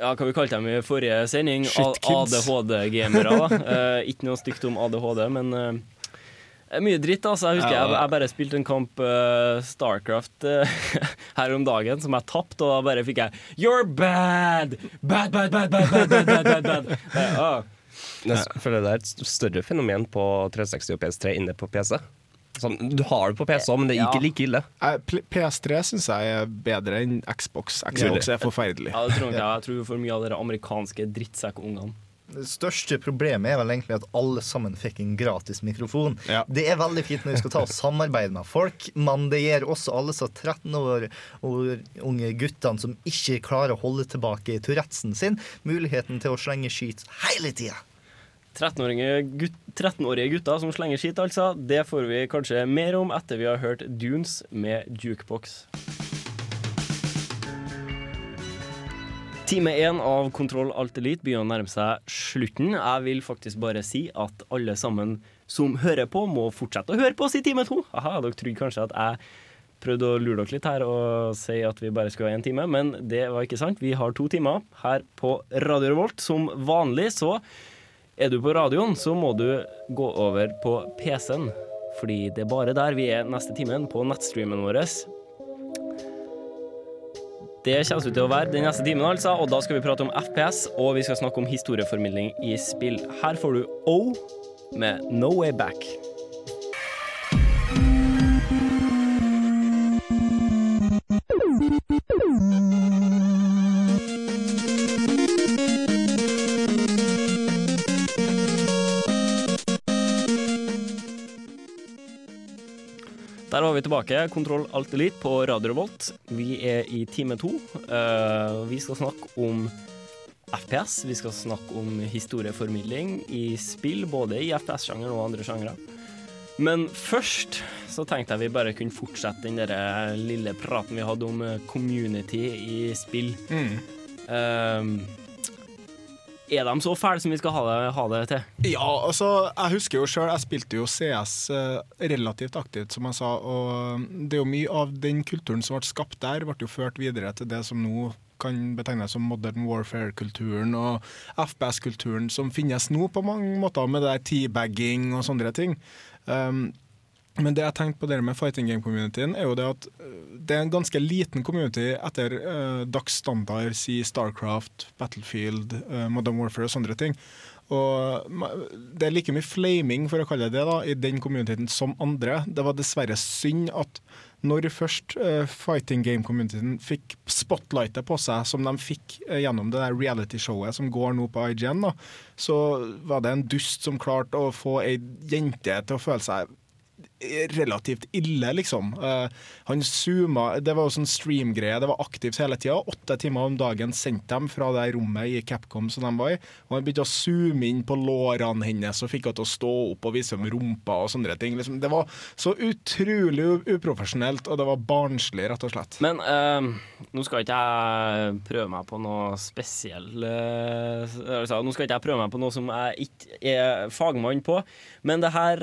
S2: ja, hva vi kalte dem i forrige sending? ADHD-gamere. da. Eh, ikke noe stygt om ADHD, men uh, mye dritt. altså. Jeg husker jeg, jeg bare spilte en kamp uh, Starcraft uh, her om dagen som jeg tapte, og da bare fikk jeg You're bad! Bad, bad, bad, bad, bad, bad, bad, bad, bad. Uh.
S5: Jeg føler det er et større fenomen på 360 og PS3 inne på PC. Sånn, du har det på PC òg, men det er ikke
S3: Ja.
S5: like ille.
S3: Eh, PS3 syns jeg er bedre enn Xbox. Xbox er forferdelig.
S2: Ja, det tror jeg, jeg tror for mye av de amerikanske drittsekkungene.
S4: Det største problemet er vel egentlig at alle sammen fikk en gratis mikrofon. Det er veldig fint når vi skal ta og samarbeide med folk, men det gir også alle så 13 år og unge guttene som ikke klarer å holde tilbake Tourettesen sin, muligheten til å slenge skyt hele tida.
S2: 13-årige gut 13-årige gutter som slenger skitt, altså. Det får vi kanskje mer om etter vi har hørt Dunes med Jukebox. Time én av Kontroll Alt Elite begynner å nærme seg slutten. Jeg vil faktisk bare si at alle sammen som hører på, må fortsette å høre på oss i time to. Aha, dere trodde kanskje at jeg prøvde å lure dere litt her og si at vi bare skulle ha én time, men det var ikke sant. Vi har to timer her på Radio Revolt. Som vanlig så er du på radioen, så må du gå over på PC-en. Fordi det er bare der vi er neste timen, på nettstreamen vår. Det kommer vi til å være den neste timen, altså. Og da skal vi prate om FPS, og vi skal snakke om historieformidling i spill. Her får du O med No Way Back. Der var vi tilbake. Kontroll Alt Elite på Radio Revolt. Vi er i time to. Eh, vi skal snakke om FPS. Vi skal snakke om historieformidling i spill, både i FPS-sjangeren og andre sjangere. Men først så tenkte jeg vi bare kunne fortsette den der eh, lille praten vi hadde om eh, community i spill. Um, er de så fæle som vi skal ha det, ha det til?
S3: Ja, altså, jeg husker jo sjøl, jeg spilte jo CS eh, relativt aktivt, som jeg sa. Og det er jo mye av den kulturen som ble skapt der, ble jo ført videre til det som nå kan betegnes som modern warfare-kulturen og FPS-kulturen som finnes nå på mange måter, med det der teabagging og sånne ting. Um, men det jeg tenkte på det med fighting game-communityen, er jo det at øh, det er en ganske liten community etter uh, dags standard, si Starcraft, Battlefield, uh, Modern Warfare og sånne ting. Og det er like mye flaming, for å kalle det, da, i den communityen som andre. Det var dessverre synd at når først uh, fighting game-communityen fikk spotlightet på seg, som de fikk uh, gjennom det der reality-showet som går nå på IGN, da, så var det en dust som klarte å få ei jente til å føle seg relativt ille, liksom. Uh, han zooma Det var jo sånn stream-greie, det var aktivt hele tida. Åtte timer om dagen sendte dem fra det rommet i Capcom som de var i. Og han begynte å zoome inn på lårene hennes og fikk henne til å stå opp og vise dem rumpa og sånne ting. Liksom, det var så utrolig uprofesjonelt, og det var barnslig, rett og slett.
S2: Men uh, nå skal ikke jeg prøve meg på noe spesiell uh, altså, Nå skal ikke jeg prøve meg på noe som jeg ikke er fagmann på, men det her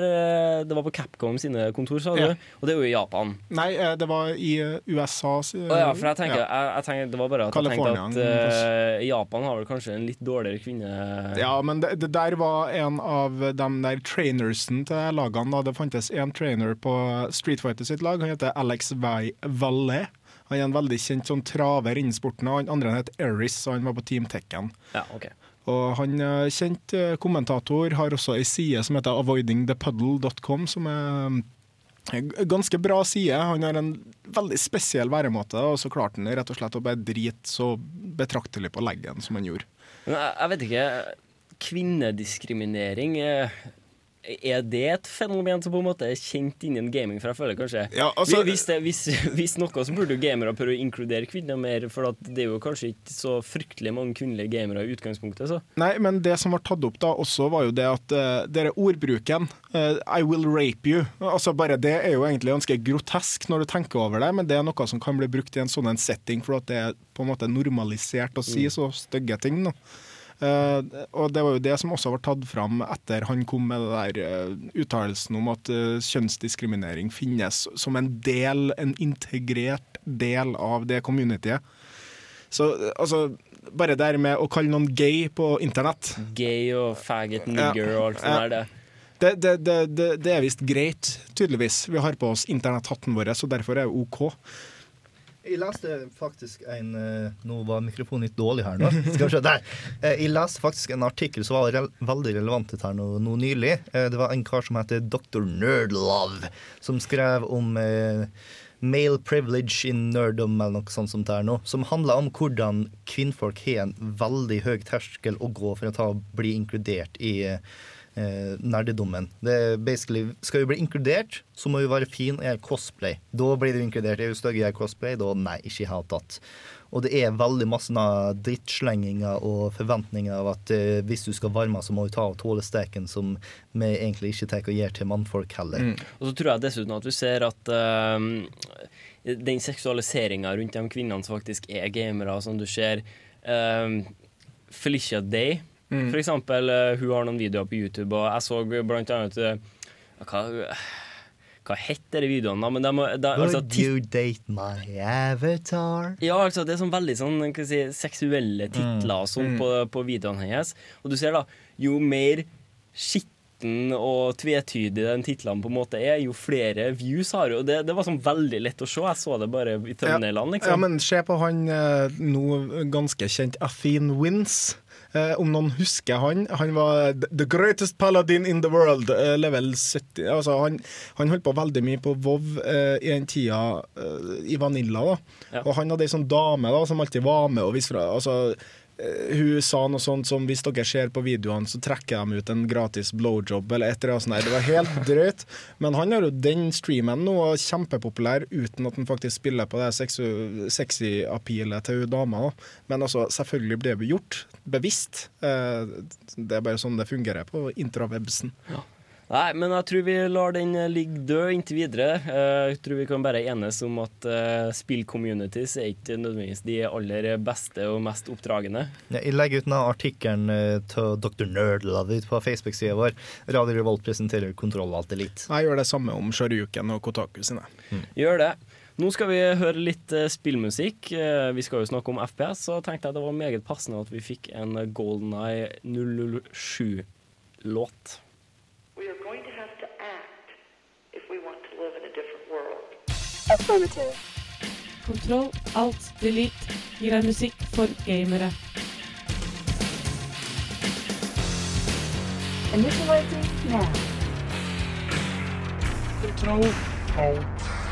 S2: Det var på Capcom sine kontor, sa du? Og det er jo i Japan.
S3: Nei, eh, det var i eh, USA.
S2: Oh, ja, for jeg tenker, jeg, jeg tenker Det var bare at jeg tenkte at eh, Japan har vel kanskje en litt dårligere kvinne...
S3: Ja, men det, det der var en av de der trainersen til lagene. Da. Det fantes en trainer på Street Fighter sitt lag. Han heter Alex Valle. Han er en veldig kjent sånn traver innen sporten. Han andre het Eris, og han var på Team Tekken.
S2: Ja, ok.
S3: Og han er kjent eh, kommentator, har også ei side som heter avoidingthepuddle.com, som er en ganske bra side. Han har en veldig spesiell væremåte, og så klarte han rett og slett å bare drite så betraktelig på leggen som han gjorde.
S2: Jeg, vet ikke Kvinnediskriminering eh, Er det et fenomen som på en måte er kjent innen gaming? For jeg føler kanskje
S3: Ja, altså-
S2: hvis, det, hvis, hvis noe, så burde jo gamere prøve å inkludere kvinner mer, for det er jo kanskje ikke så fryktelig mange kvinnelige gamere i utgangspunktet. Så.
S3: Nei, men det som var tatt opp da også, var jo det at uh, dere ordbruken uh, I will rape you. Altså bare Det er jo egentlig ganske grotesk når du tenker over det, men det er noe som kan bli brukt i en sånn setting, for at det er på en måte normalisert å si
S2: Mm.
S3: så stygge ting. Da. Eh, og det var jo det som også var tatt fram etter han kom med det der eh, uttalelsen om at eh, kjønnsdiskriminering finnes som en del, en integrert del av det communityet. Så altså, bare det med å kalle noen gay på internett
S2: Gay og faggot, nigger og alt sånt
S3: Ja.
S2: der. Det.
S3: det, det, det, det, det er visst greit, tydeligvis. Vi har på oss internetthatten vår, så derfor er det OK.
S4: Jeg leste faktisk en eh, Nå var mikrofonen litt dårlig her nå. Skal vi se, der. Eh, Jeg leste faktisk en artikkel som var veldig relevant til her nå, nå nylig. Eh, Det var en kar som heter Dr. Nerdlove, som skrev om male privilege in nerdom, eller noe sånt som det er nå. Som handler om hvordan kvinnfolk har en veldig høy terskel å gå for å ta, bli inkludert i eh, nerdedommen. Det basically, skal du bli inkludert, så må du være fin og gjøre cosplay. Da blir du inkludert. Er du stygg og gjør cosplay, da nei, ikke i hele tatt. Og det er veldig masse drittslenginger og forventninger av at eh, hvis du skal varme, så må du ta og tåle steken, som vi egentlig ikke tar og gjør til mannfolk heller.
S2: Og så tror jeg dessuten at du ser at uh, den seksualiseringa rundt de kvinnene som faktisk er gamere, som du ser uh, Felicia Day,
S3: Mm.
S2: for eksempel, eh, hun har noen videoer på YouTube, og jeg så blant annet eh, hva, hva heter de videoene, da? Men de, de, altså,
S4: Would you date my avatar?
S2: ja, altså det er sånn veldig sånn, hva si, seksuelle titler mm. sånn
S4: Mm.
S2: på, på videoene hennes. Og du ser da, jo mer skitten og tvetydig den titlene på en måte er, jo flere views har du. Det, det var sånn veldig lett å se. Jeg så det bare i thumbnailene,
S3: Ja,
S2: ja,
S3: men se på han eh, nå ganske kjent Athene Wins. Eh, om noen husker han. Han var the greatest paladin in the world, eh, level 70. Altså, han, han holdt på veldig mye på Vov eh, i den tida eh, i Vanilla. da. Og han hadde ei sånn dame da, som alltid var med og viste fra. Altså, hun sa noe sånt som hvis dere ser på videoene, så trekker de ut en gratis blowjob eller et eller annet sånt. Det var helt drøyt. Men han har jo den streamen nå og kjempepopulær uten at han faktisk spiller på det sexy appealet til hun dama. Men altså, selvfølgelig ble det gjort bevisst. Eh, Det er bare sånn det fungerer på intrawebsen.
S2: Nei, men jeg tror vi lar den eh, ligge død inntil videre. Eh, Jeg tror vi kan bare enes om at uh, spill-communities er ikke nødvendigvis de aller beste og mest oppdragende.
S4: Ja, Jeg legger ut denne artikkelen eh, til Dr. Nerdlove på Facebook-sida vår. Radio Revolt presenterer Kontroll Alt Elite.
S3: Jeg gjør det samme om Sharyuken og Kotaku sine.
S2: Gjør det. Nå skal vi høre litt eh, spillmusikk. Eh, vi skal jo snakke om FPS, så tenkte jeg det var meget passende at vi fikk en Golden Eye 007-låt.
S13: We are going to have to act if we want to live in a different world.
S14: Affirmative. Kontroll, alt, delete gir deg musikk for gamere.
S15: Initializing now.
S14: Kontroll, alt.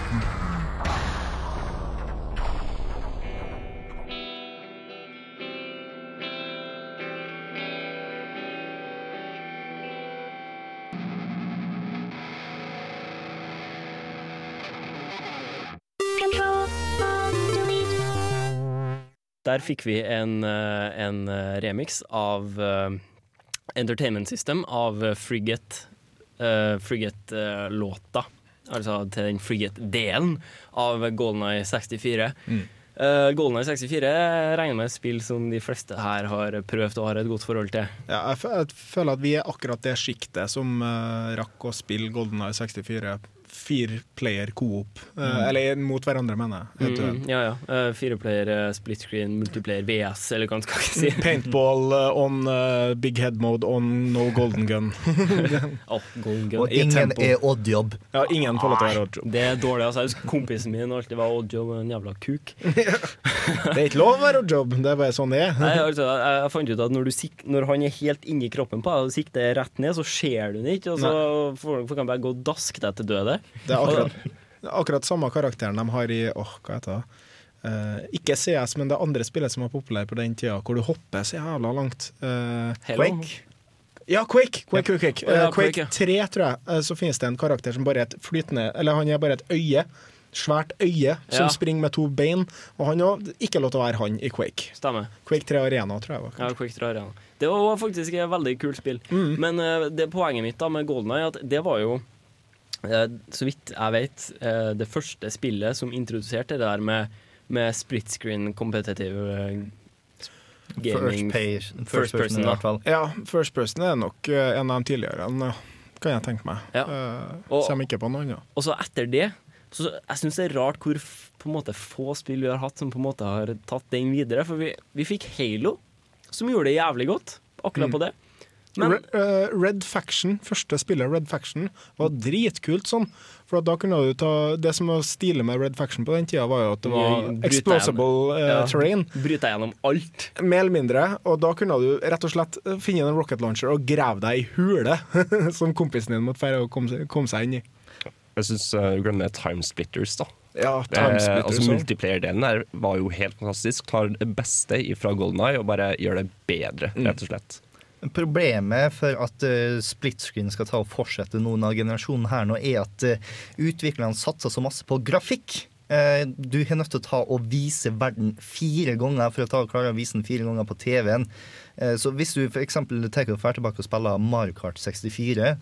S2: Der fikk vi en, eh, en eh, remix av eh, Entertainment System av Frigate. Frigate-låta. altså til den Frigate-delen av GoldenEye 64.
S3: Mm.
S2: Uh, GoldenEye 64 regner med et spill som de fleste her har prøvd og har et godt forhold til.
S3: Ja, jeg føler at vi er akkurat det sjiktet som uh, rakk å spille Golden Eye 64. Fire player coop. eh,
S2: Mm.
S3: Eller mot hverandre, mener jeg.
S2: Mm, ja, ja. Uh, Fireplayer, uh, split screen, multiplayer, VS, eller hva man skal si.
S3: Paintball eh, on uh, big head mode on no golden gun.
S2: oh, golden gun.
S4: Og ingen er oddjob.
S3: Ja, ingen får lov til å være oddjob.
S2: Det er dårlig. altså. Jeg husker Kompisen min alltid var oddjob og en jævla kuk.
S3: Det er ikke lov å være oddjob, det er bare sånn det er.
S2: Nei, altså, jeg, jeg fant ut at når, du sik når han er helt inni kroppen på deg og sikter rett ned, så ser du den ikke, og så får får han bare gå og daske deg til døde.
S3: Det er akkurat, akkurat samme karakteren de har i åh, hva heter det? Uh, ikke CS, men det andre spillet som var populært på den tida, hvor du hopper så jævla langt.
S2: Uh,
S3: Quake? Ja, Quake! Quake, Quake, Quake. Uh, Quake
S2: Quake,
S3: 3, tror jeg, så finnes det en karakter som bare er et flytende Eller han er bare et øye. Svært øye som
S2: Ja.
S3: springer med to bein. Og han òg ikke lov til å være han i Quake.
S2: Stemmer.
S3: Quake 3 Arena, tror jeg. var
S2: Ja, Quake 3 Arena. Det var faktisk et veldig kult spill.
S3: Mm.
S2: Men det poenget mitt da med GoldenEye Eye, at det var jo, så vidt jeg vet, eh, det første spillet som introduserte det der med, med split screen competitive eh, gaming.
S4: First page- first person i hvert fall.
S3: Ja, First Person er nok eh, en av de tidligere, ja. kan jeg tenke meg.
S2: Ja.
S3: Eh,
S2: Og-
S3: Kommer ikke på noe annet.
S2: Og så etter det så Jeg syns det er rart hvor på en måte få spill vi har hatt som på en måte har tatt den videre. For vi, vi fikk Halo, som gjorde det jævlig godt akkurat
S3: Mm.
S2: på det. Men
S3: Red, eh, Red Faction, første spillet Red Faction, var dritkult sånn. For da kunne du ta Det som var stilig med Red Faction på den tida, var jo at det var explosible Terrain
S2: Ja,
S3: terrain.
S2: Bryte gjennom alt.
S3: Mer eller mindre. Og da kunne du rett og slett finne en rocket launcher og grave deg i hule, som kompisen din måtte feire og komme seg, seg inn i.
S5: Jeg syns uh, glemmer Timesplitters, da.
S3: Ja, Timesplitters
S5: eh, altså. Multiplayer-delen der var jo helt fantastisk. Tar det beste fra Golden Eye og bare gjør det bedre,
S3: Mm.
S5: rett og slett.
S4: Problemet for at uh, split screen skal ta og fortsette noen av generasjonen her nå, er at uh, utviklerne satser så masse på grafikk. Eh, du er nødt til å ta og vise verden fire ganger for å ta og klare å vise den fire ganger på TV-en. Eh, så hvis du f.eks. tar og drar tilbake og spiller Mario Kart 64,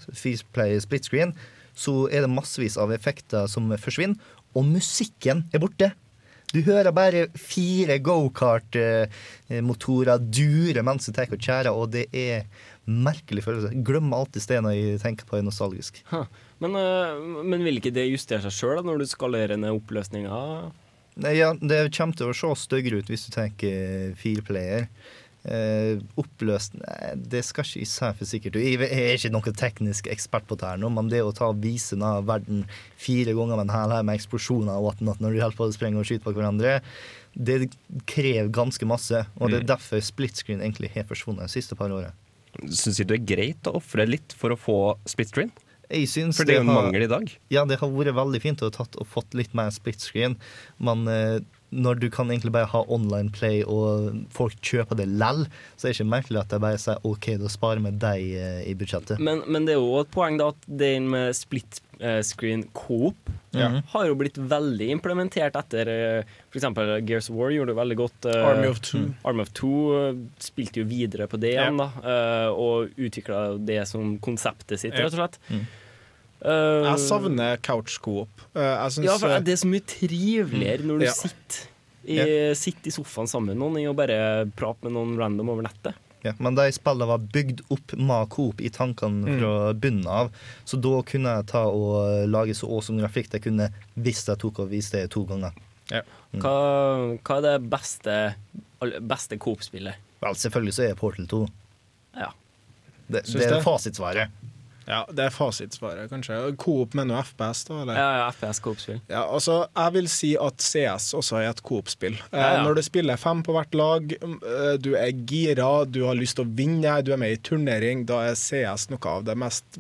S4: Play split screen, så er det massevis av effekter som forsvinner, og musikken er borte. Du hører bare fire gokart-motorer dure mens du tar og og det er merkelig følelse. Glemmer alltid stedet når jeg tenker på det nostalgisk.
S2: Men, øh, men vil ikke det justere seg sjøl når du skalerer ned oppløsninga?
S4: Ja, det kommer til å se styggere ut hvis du tenker fireplayer. Eh, oppløst Nei, det skal ikke jeg for sikkert. Jeg er ikke noen teknisk ekspert på det her nå, men det å ta visen vise denne verden fire ganger med en hæl her med eksplosjoner og at når du holder på å sprenge og skyte på hverandre, det krever ganske masse. Og det er
S5: Mm.
S4: derfor split screen egentlig har forsvunnet de siste par årene.
S5: Syns du det er greit å ofre litt for å få split screen?
S4: Jeg
S5: For det er jo en mangel i dag.
S4: Ja, det har vært veldig fint å ha tatt og fått litt mer split screen, men eh, når du kan egentlig bare ha online play og folk kjøper det lell, så er det ikke merkelig at de bare sier OK, da sparer vi deg eh, i budsjettet.
S2: Men, men det er jo et poeng da at den med split eh, screen coop
S4: Ja.
S2: har jo blitt veldig implementert etter f.eks. for eksempel Gears of War gjorde det veldig godt. eh,
S3: Army of Two.
S2: Army of Two eh, spilte jo videre på det igjen, da, eh, og utvikla det som konseptet sitt, rett og slett.
S4: Mm.
S2: Eh,
S3: Jeg savner couch coop. Uh,
S2: ja, for det er så mye triveligere når du
S3: Ja.
S2: sitter, i, sitter i sofaen sammen med noen enn å bare prate med noen random over nettet.
S4: Ja, men de spillene var bygd opp med Coop i tankene
S2: Mm.
S4: fra bunnen av. Så da kunne jeg ta og lage så awesome grafikk jeg kunne hvis jeg tok og viste det to ganger. Mm.
S2: Hva, hva er det beste, beste Coop-spillet?
S4: Vel, selvfølgelig så er Portal 2.
S2: Ja.
S4: Det, det er fasitsvaret.
S3: Ja, det er fasitsvaret, kanskje. Coop med noe FPS, da? Eller?
S2: Ja, ja, FPS Coop-spill.
S3: Ja, altså, jeg vil si at CS også er et Coop-spill. Eh,
S2: Ja, ja.
S3: Når du spiller fem på hvert lag, mm, eh, du er gira, du har lyst til å vinne, du er med i turnering, da er CS noe av det mest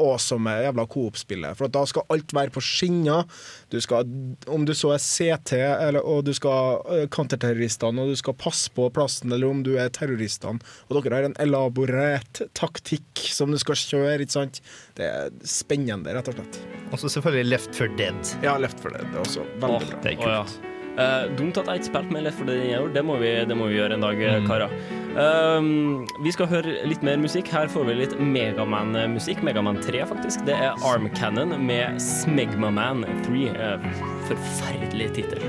S3: awesome jævla Coop-spillet. For at da skal alt være på skinner. Du skal, om du så er CT, eller, og du skal uh, counterterroristene, og du skal passe på plassen, eller om du er terroristene, og dere har en elaborert taktikk som du skal kjøre, ikke sant. Det er spennende, rett og slett.
S4: Og så selvfølgelig Left for Dead.
S3: Ja, Left for Dead er også veldig
S2: Åh,
S3: bra.
S2: det er kult. ja. Eh, dumt at jeg ikke spilte med Left 4 Dead. Det må vi, det må vi gjøre en dag,
S3: Mm.
S2: karer. Um, vi skal høre litt mer musikk. Her får vi litt Megaman-musikk. Megaman 3, faktisk. Det er Arm Cannon med Smegmaman 3. Uh, forferdelig tittel.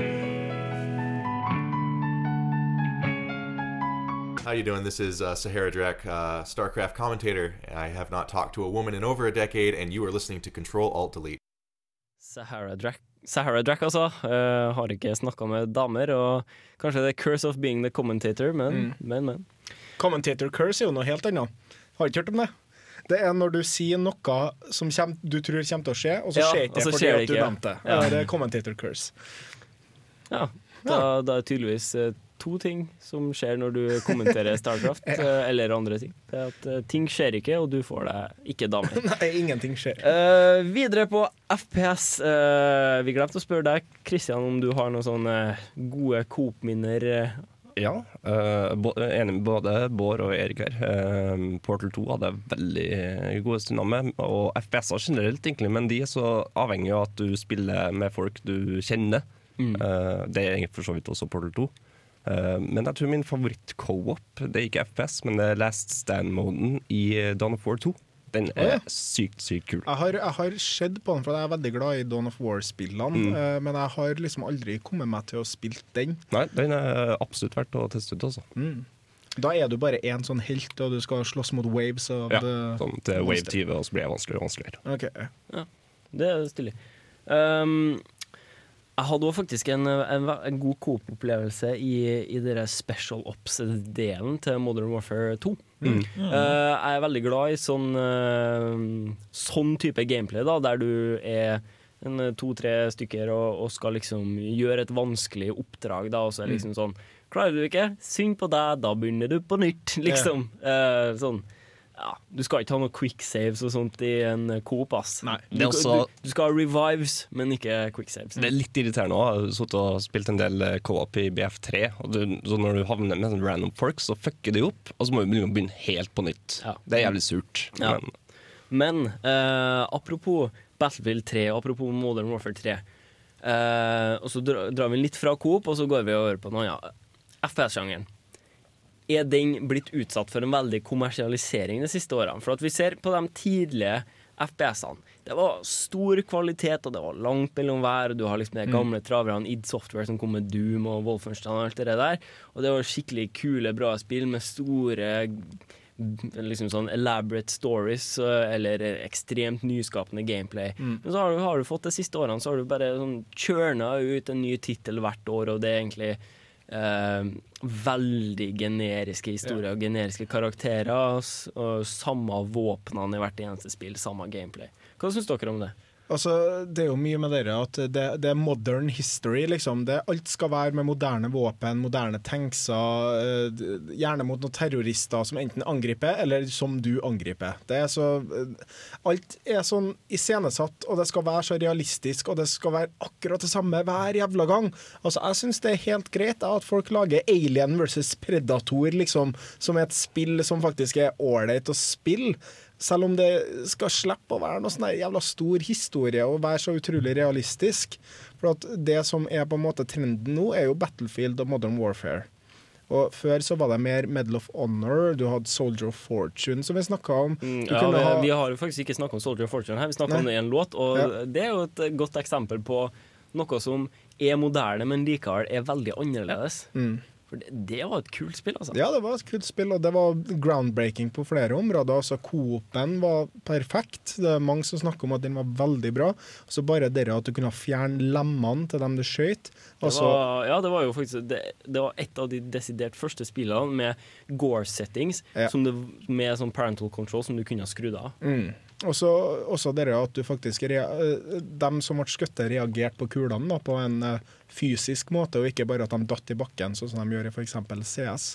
S16: How you doing? This is uh, Sahara Drek, uh, StarCraft commentator. I have not talked to a woman in over a decade, and you are listening to Control Alt Delete.
S2: Sahara Drack, Sahara Drack altså. Uh, har ikke snakka med damer, og kanskje det er curse of being the commentator, men,
S3: Mm.
S2: men, men.
S3: Commentator curse er jo noe helt annet. Har ikke hørt om det? Det er når du sier noe som kjem, du tror kommer til å skje, og så
S2: Ja,
S3: skjer ikke det fordi
S2: det
S3: at du nevnte det.
S2: Ja.
S3: Det er commentator curse.
S2: Ja, da, da er tydeligvis eh, to ting som skjer når du kommenterer Starcraft, ja. eller andre ting. Det er at eh, ting skjer ikke, og du får deg ikke damer.
S3: Nei, ingenting skjer.
S2: Uh, videre på FPS. Uh, vi glemte å spørre deg, Kristian, om du har noen sånne gode Coop-minner. eh.
S5: Ja, Uh, enig med både Bård og Erik her. Eh, Portal 2 hadde veldig gode stunder med, og FPS-er generelt, egentlig, men de er så avhengig av at du spiller med folk du kjenner.
S2: Mm.
S5: Eh, det er egentlig for så vidt også Portal 2. Eh, men jeg tror min favoritt-co-op Det er ikke FPS, men det er Last Stand-moden i Dawn of War 2. Den er sykt, sykt kul.
S3: Jeg har, jeg har sett på den, for jeg er veldig glad i Dawn of War-spillene,
S5: Mm.
S3: eh, men jeg har liksom aldri kommet meg til å spille den.
S5: Nei, den er absolutt verdt å teste ut, altså.
S3: Mm. Da er du bare én sånn helt, og du skal slåss mot waves av
S5: Ja,
S3: det-
S5: sånn til Wave 20, og så blir det vanskeligere og vanskeligere.
S3: Okay.
S2: Ja, det er stilig. Um, jeg hadde òg faktisk en, en, en god Coop-opplevelse i, i dere Special Ops-delen til Modern Warfare 2.
S5: Mm.
S2: Uh, jeg er veldig glad i sånn, uh, sånn type gameplay, da, der du er uh, to-tre stykker og, og skal liksom gjøre et vanskelig oppdrag, da, og så er det liksom sånn Klarer du ikke? Synd på deg, da begynner du på nytt, liksom. Uh, sånn ja, Du skal ikke ha noe quick saves og sånt i en Coop, ass. Du,
S5: Det er også-
S2: du, du skal ha revives, men ikke quick saves.
S5: Det er litt irriterende òg. Jeg har sittet og spilt en del coop co-op i BF3. Og du, så når du havner med sånn random folk, så fucker de opp, og så må du begynne- begynne helt på nytt. Det er jævlig surt.
S2: Ja.
S5: Men
S2: Men eh, apropos Battlefield 3, apropos Modern Warfare 3 eh, Og så dra, drar vi litt fra Coop, og så går vi over på noe annet. FPS-sjangeren. Er den blitt utsatt for en veldig kommersialisering de siste årene? For at vi ser på de tidlige FPS-ene. Det var stor kvalitet, og det var langt mellom hver. og Du har liksom de
S3: Mm.
S2: gamle traverne id Software som kom med Doom og Wolfenstein og alt det der. Og det var skikkelig kule, bra spill med store liksom sånn elaborate stories eh, eller ekstremt nyskapende gameplay.
S3: Mm.
S2: Men så har du, har du fått de siste årene så har du bare sånn churna ut en ny tittel hvert år, og det er egentlig eh, veldig generiske historier og generiske karakterer. Og samme våpnene i hvert eneste spill, samme gameplay. Hva syns dere om det?
S3: Altså, det er jo mye med dere at det, det er modern history, liksom. Det, alt skal være med moderne våpen, moderne tankser, eh, gjerne mot noen terrorister som enten angriper, eller som du angriper. Er så eh, Alt er sånn iscenesatt, og det skal være så realistisk, og det skal være akkurat det samme hver jævla gang. Altså, jeg syns det er helt greit at folk lager Alien versus Predator, liksom, som er et spill som faktisk er ålreit å spille. Selv om det skal slippe å være noe sånn jævla stor historie og være så utrolig realistisk. For at det som er på en måte trenden nå, er jo Battlefield og Modern Warfare. Og Før så var det mer Medal of Honor, du hadde Soldier of Fortune, som vi snakka om.
S2: Mm, Ja, vi,
S3: ha-
S2: vi har jo faktisk ikke snakka om Soldier of Fortune her, vi snakka om det i en låt. Og
S3: Ja.
S2: det er jo et godt eksempel på noe som er moderne, men likevel er veldig annerledes.
S3: Mm.
S2: For det, det var et kult spill, altså.
S3: Ja, det var et kult spill, og det var groundbreaking på flere områder. Altså, Coop-en var perfekt. Det er mange som snakker om at den var veldig bra. Så bare det at du kunne fjerne lemmene til dem du skjøt altså,
S2: ja, det var jo faktisk Det, det var et av de desidert første spillene med Gore-settings
S3: Ja.
S2: som det- med sånn parental control som du kunne ha skrudd av.
S3: Mm. Og så også det at du faktisk eh, De som ble skutt, reagerte på kulene da, på en eh, fysisk måte, og ikke bare at de datt i bakken, sånn som de gjør i f.eks. CS.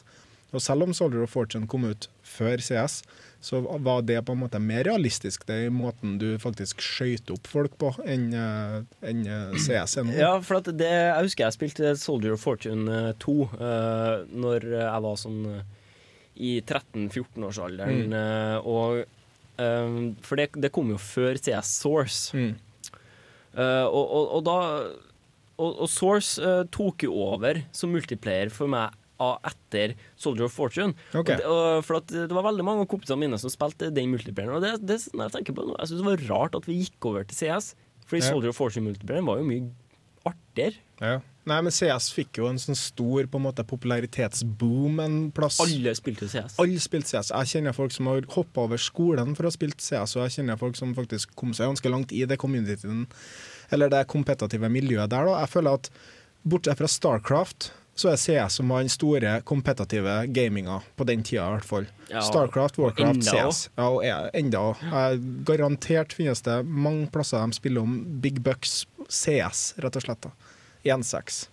S3: Og selv om Soldier of Fortune kom ut før CS, så var det på en måte mer realistisk, det i måten du faktisk skøyt opp folk på, enn en eh, CS er nå.
S2: Ja, for at det, jeg husker jeg spilte Soldier of Fortune eh, 2 uh, når jeg var sånn eh, i 13-14-årsalderen.
S3: Mm.
S2: eh, og eh, For det, det kom jo før CS Source.
S3: Mm.
S2: Uh, og, og, og da Og, og Source uh, tok jo over som multiplayer for meg etter Soldier of Fortune.
S3: Okay.
S2: Og det, for det var veldig mange av kompisene mine som spilte den multiplayeren. Og det, det, når jeg tenker på det nå, jeg synes det var rart at vi gikk over til CS. Fordi. Soldier of Fortune-multiplayeren var jo mye artigere.
S3: Ja. Nei, men CS fikk jo en sånn stor på en måte popularitetsboom en plass.
S2: Alle spilte CS.
S3: Alle spilte CS. Jeg kjenner folk som har hoppa over skolen for å ha spilt CS, og jeg kjenner folk som faktisk kom seg ganske langt i det communityen, eller det kompetative miljøet der. Da. Jeg føler at bortsett fra Starcraft, så er CS som var den store kompetative gaminga på den tida, i hvert fall.
S2: Ja,
S3: Starcraft, Warcraft,
S2: enda
S3: CS. Ja, og er, enda. Garantert finnes det mange plasser de spiller om Big Bucks CS, rett og slett. da. 1-6.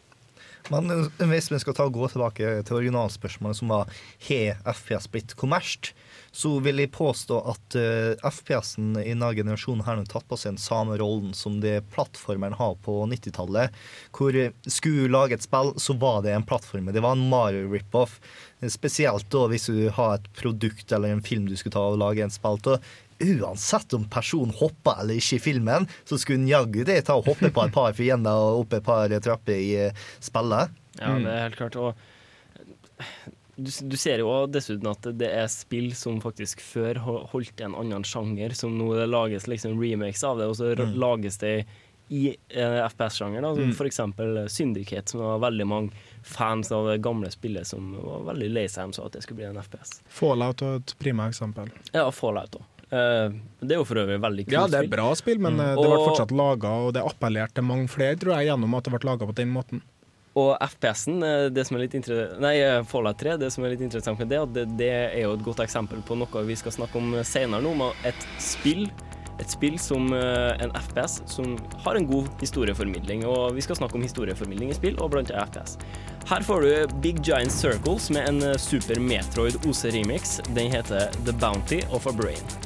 S4: Men eh, hvis vi skal ta gå tilbake til originalspørsmålet, som var har FPS blitt kommersielt, så vil jeg påstå at uh, FPS-en i denne generasjonen har tatt på seg den samme rollen som det plattformeren har på 90-tallet. Hvor eh, skulle du lage et spill, så var det en plattform. Det var en Mario rip-off. Eh, Spesielt da hvis du har et produkt eller en film du skulle ta og lage en spill av. Uansett om personen hoppa eller ikke i filmen, så skulle en jaggu det ta og hoppe på et par fiender og opp et par trapper i eh, spillet.
S2: Ja, det er helt klart. Og du, du ser jo dessuten at det er spill som faktisk før holdt en annen sjanger, som nå det lages liksom remakes av det, og så
S4: Mm.
S2: lages det i eh, FPS-sjanger.
S3: Mm.
S2: Eksempel Syndicate, som var veldig mange fans av det gamle spillet som var veldig lei seg de sa at det skulle bli en FPS.
S3: Fallout er et prima eksempel.
S2: Ja, Fallout òg. det er jo for øvrig veldig kult spill.
S3: Ja, det er bra spill, men
S2: Mm.
S3: eh, det ble fortsatt laga, og det appellerte til mange flere, tror jeg, gjennom at det ble laga på den måten.
S2: Og FPS-en, eh, det som er litt Nei, eh, Fallout 3, det som er litt interessant med det, at det, det er jo et godt eksempel på noe vi skal snakke om senere nå, om et spill et spill som eh, en FPS som har en god historieformidling. Og vi skal snakke om historieformidling i spill, og blant annet FPS. Her får du Big Giant Circles med en eh, Super Metroid OC-remix. Den heter The Bounty of a Brain.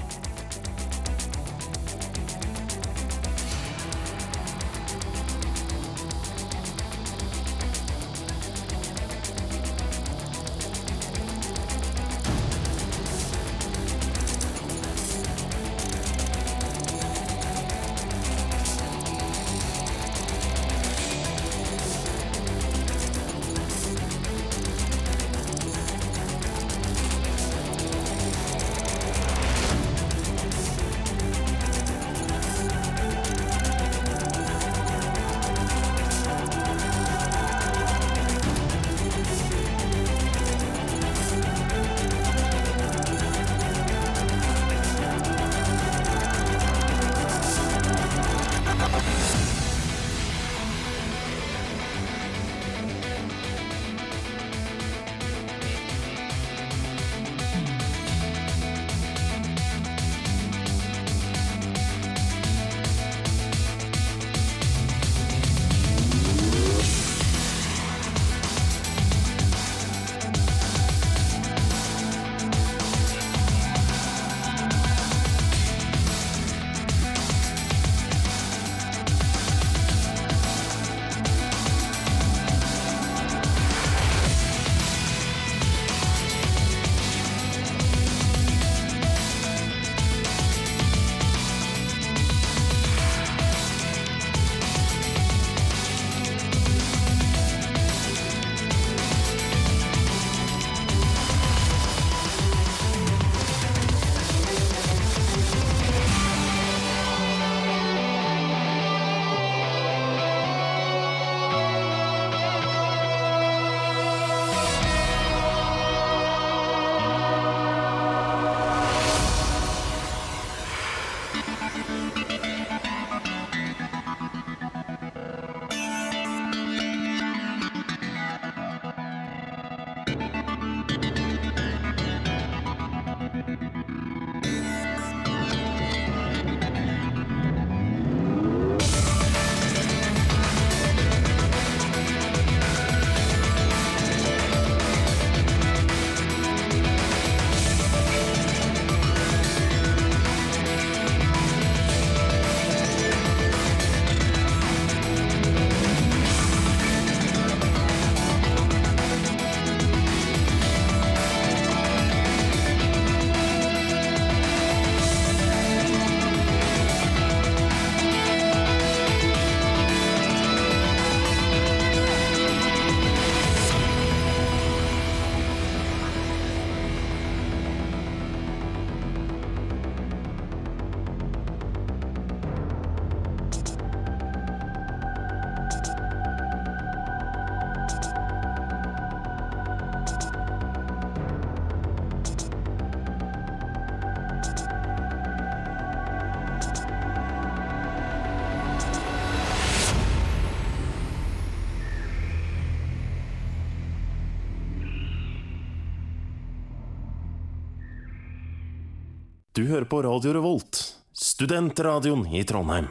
S17: Du hører på Radio Revolt, studentradioen i Trondheim.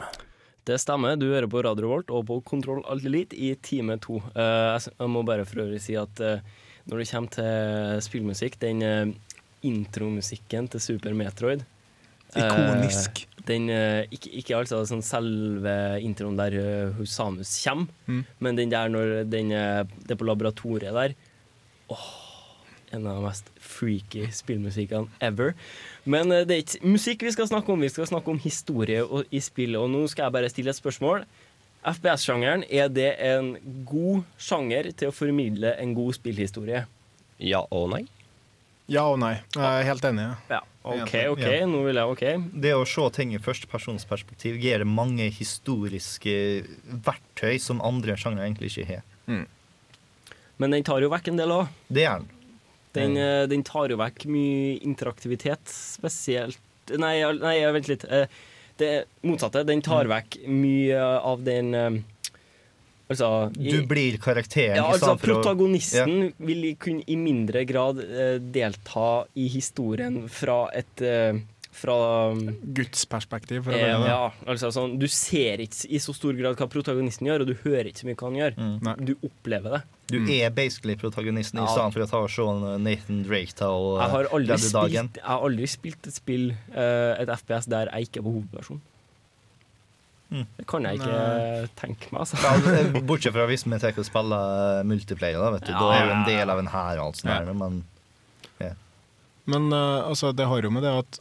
S2: Det stemmer, du hører på Radio Revolt og på Kontroll Alt Elite i time to. Eh, jeg må bare for øvrig si at eh, når det kommer til spillmusikk, den uh, intromusikken til Super Metroid eh,
S3: Ikonisk.
S2: den, eh, ikke, ikke altså sånn selve introen der eh, Samus kommer,
S3: Mm.
S2: men den der når den, eh, det er på laboratoriet der. Åh, en av de mest freaky spillmusikkene ever. Men eh, det er ikke musikk vi skal snakke om, vi skal snakke om historie og, i spillet. Og nå skal jeg bare stille et spørsmål. FPS-sjangeren, er det en god sjanger til å formidle en god spillhistorie?
S5: Ja og nei.
S3: Ja og nei. Jeg er helt enig.
S2: Ja. OK, OK,
S4: Ja.
S2: nå vil jeg OK.
S4: Det å se ting i førstepersonsperspektiv gir mange historiske verktøy som andre sjangere egentlig ikke har.
S2: Men den tar jo vekk en del òg.
S4: Det gjør den.
S2: Den, eh, den tar jo vekk mye interaktivitet, spesielt Nei, nei vent litt. Eh, Det motsatte. Den tar vekk mye av den eh, Altså i-
S4: Du blir karakteren
S2: Ja, altså Protagonisten vil kunne i mindre grad eh, delta i historien fra et eh, Fra
S3: Guds perspektiv, for å
S2: eh,
S3: det.
S2: Ja, altså sånn Du ser ikke i så stor grad hva protagonisten gjør, og du hører ikke så mye hva han gjør.
S4: Mm.
S2: Du opplever det.
S4: Du er basically protagonisten i stedet for å ta og se Nathan Drake ta og
S2: Jeg har aldri,
S4: redde dagen.
S2: spilt, jeg har aldri spilt et spill, eh, et FPS, der jeg ikke var hovedperson.
S4: Mm.
S2: Det kan jeg ikke
S4: Nei.
S2: tenke meg, altså.
S4: Ja, Bortsett fra hvis vi tar og spiller multiplayer, da, vet du. Da er du en del av en hær Altså,
S3: Ja.
S4: men
S3: Men eh, altså, det har jo med det at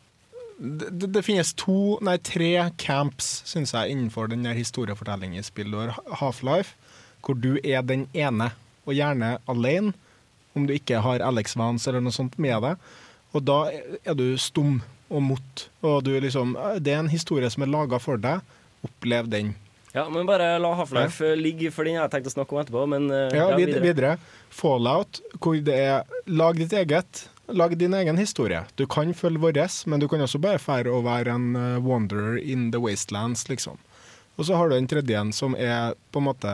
S3: det, det- finnes to, nei tre camps, syns jeg, innenfor den historiefortellingen i spill. Du har Half-Life, hvor du er den ene, og gjerne alene, om du ikke har Alex Vance eller noe sånt med deg. Og da er du stum og mot. Og du liksom Det er en historie som er laga for deg. Opplev den.
S2: Ja, men bare la Half-Life ja. ligge, for den har jeg tenkt å snakke om etterpå. Men eh,
S3: Ja, videre. videre. Fallout, hvor det er Lag ditt eget. Lag din egen historie. Du kan følge vår, men du kan også bare fære å være en eh, wanderer in the wastelands, liksom. Og så har du den tredje en, som er på en måte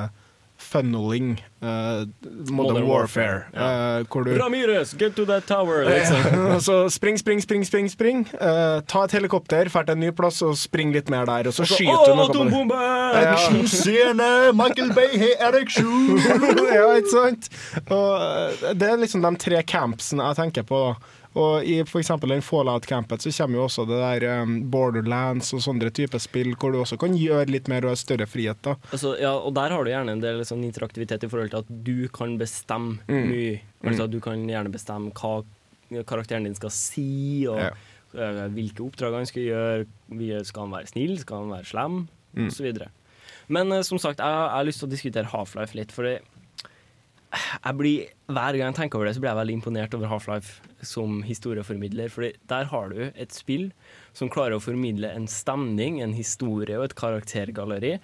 S3: funneling uh, modern,
S2: Modern
S3: warfare.
S2: Warfare,
S3: eh, hvor du
S2: Ramirez, get to that tower! Liksom.
S3: så spring, spring, spring, spring, spring. Eh, ta et helikopter, drar til en ny plass og spring litt mer der. Og så skyter du
S2: «Å,
S3: noe
S2: atombombe!
S4: Actionscene! Michael Bay har ereksjon!
S3: ja, ikke sant? Og eh, det er liksom de tre campsene jeg tenker på. da. Og i eksempel den Fallout-campet så kommer jo også det der um, Borderlands og sånne typer spill, hvor du også kan gjøre litt mer og ha større frihet. da.
S2: Altså, ja, og der har du gjerne en del sånn interaktivitet i forhold til at du kan bestemme
S3: Mm.
S2: mye. Altså,
S3: Mm.
S2: du kan gjerne bestemme hva karakteren din skal si, og
S3: Ja.
S2: eh, hvilke oppdrag han skal gjøre. Skal han være snill, skal han være slem,
S3: Mm.
S2: osv. Men eh, som sagt, jeg, jeg har lyst til å diskutere Half-Life litt, for det jeg blir, hver gang jeg tenker over det, så blir jeg veldig imponert over Half-Life som historieformidler. For der har du et spill som klarer å formidle en stemning, en historie og et karaktergalleri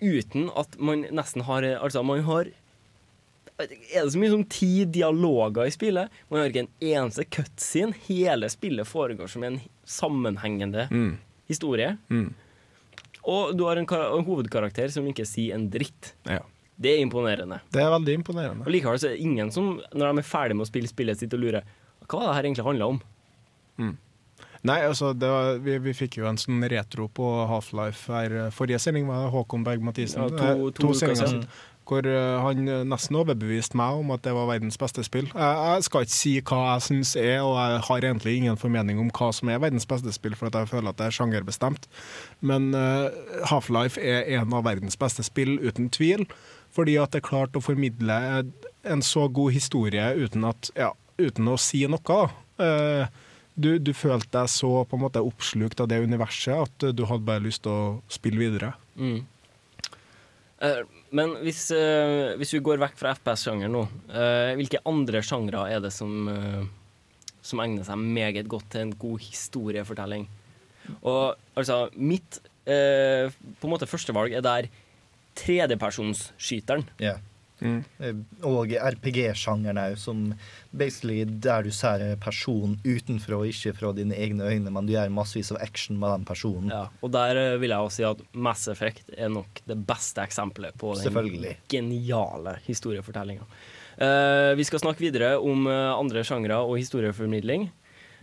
S2: uten at man nesten har Altså, man har Er det så mye som ti dialoger i spillet? Man har ikke en eneste cutscene. Hele spillet foregår som en sammenhengende
S3: Mm.
S2: historie.
S3: Mm.
S2: Og du har en, en hovedkarakter som ikke sier en dritt.
S3: Ja.
S2: Det er imponerende.
S3: Det er veldig imponerende.
S2: Og likevel så er det ingen som, når de er ferdig med å spille spillet sitt, og lurer hva var det her egentlig handla om.
S3: Nei, altså, det var, vi, vi fikk jo en sånn retro på Half-Life her. eh, Forrige sending var Håkon Berg-Mathisen.
S2: Ja, to-
S3: to,
S2: to uker
S3: sendinger
S2: siden.
S3: Hvor eh, han eh, nesten overbeviste meg om at det var verdens beste spill. Jeg, jeg skal ikke si hva jeg syns er, og jeg har egentlig ingen formening om hva som er verdens beste spill, for at jeg føler at det er sjangerbestemt. Men uh, Half-Life er en av verdens beste spill, uten tvil. Fordi at det er klart å formidle en så god historie uten, at, ja, uten å si noe. Eh, du, du følte deg så på en måte oppslukt av det universet at eh, du hadde bare lyst til å spille videre.
S2: Mm. Eh, men hvis, hvis vi går vekk fra FPS-sjangeren nå, hvilke andre sjangre er det som, som egner seg meget godt til en god historiefortelling? Og altså, mitt eh, på en måte førstevalg er der tredjepersonsskyteren.
S4: Ja. Mm. Og RPG-sjangeren òg, som basically der du ser personen person utenfra, og ikke fra dine egne øyne, men du gjør massevis av action med den personen.
S2: Ja, og der eh, vil jeg også si at Mass Effect er nok det beste eksempelet på den geniale historiefortellinga. Uh, vi skal snakke videre om eh, andre sjangre og historieformidling.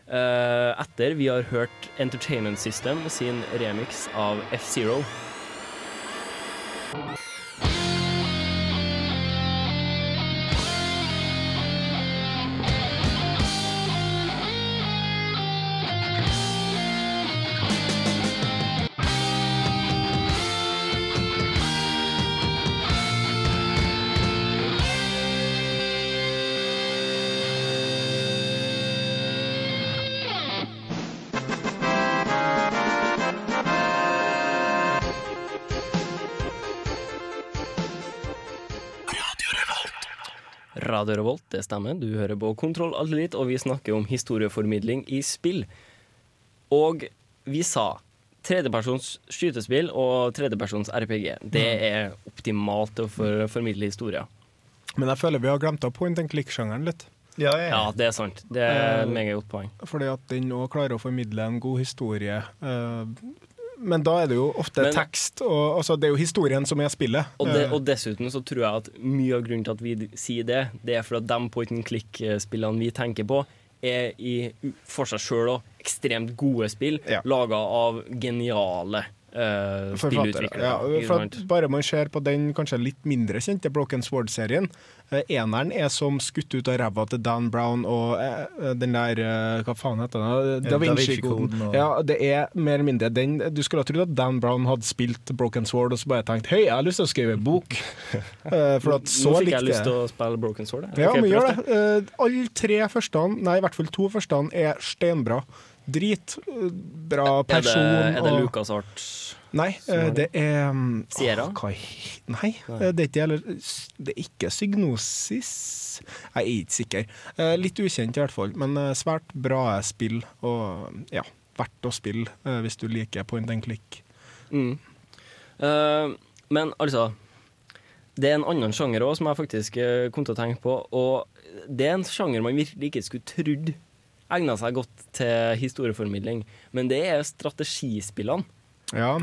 S2: Uh, etter vi har hørt Entertainment System sin remix av F-Zero. you Radio Revolt, det stemmer. Du hører på Kontroll Aldelit, og vi snakker om historieformidling i spill. Og vi sa tredjepersons skytespill og tredjepersons RPG. Det er optimalt for å formidle historier.
S3: Men jeg føler vi har glemt av point and click-sjangeren litt.
S2: Ja, det er sant. Det er et meget godt poeng.
S3: Fordi at den òg klarer å formidle en god historie. eh, Men da er det jo ofte
S2: Men-
S3: tekst, og altså, det er jo historien som er spillet.
S2: Og, det,
S3: Eh,
S2: og dessuten så tror jeg at mye av grunnen til at vi sier det, det er for at de point and click-spillene vi tenker på, er i, for seg sjøl òg ekstremt gode spill, laga av geniale uh,
S3: Forfattere.
S2: spillutviklere.
S3: Ja, for at bare man ser på den kanskje litt mindre kjente Broken Sword-serien. Uh, Eneren er som skutt ut av ræva til Dan Brown og uh, den der eh, Hva faen heter den? Da
S4: Da
S3: Vinci-koden.
S4: Og-
S3: Ja, det er mer eller mindre den Du skulle ha trodd at Dan Brown hadde spilt Broken Sword og så bare tenkt Hei, jeg har lyst til å skrive en bok. Eh, For at så
S2: Nå fikk jeg lyst til å spille Broken Sword. jeg.
S3: ja,
S2: okay,
S3: men gjør det. Eh, Alle tre første, nei i hvert fall to første, er steinbra. Dritbra person.
S2: Er det, er det Lucas Art?
S3: Nei, eh, det er um,
S2: Sierra?
S3: Å, Nei, eh, det er ikke heller Det er ikke Psygnosis. Jeg er ikke sikker. Eh, Litt ukjent i hvert fall, men svært bra spill. Og ja, verdt å spille hvis du liker point and click.
S2: Mm. Uh, men altså Det er en annen sjanger òg som jeg faktisk kom til å tenke på. Og det er en sjanger man virkelig ikke skulle trodd egna seg godt til historieformidling. Men det er strategispillene.
S3: Ja.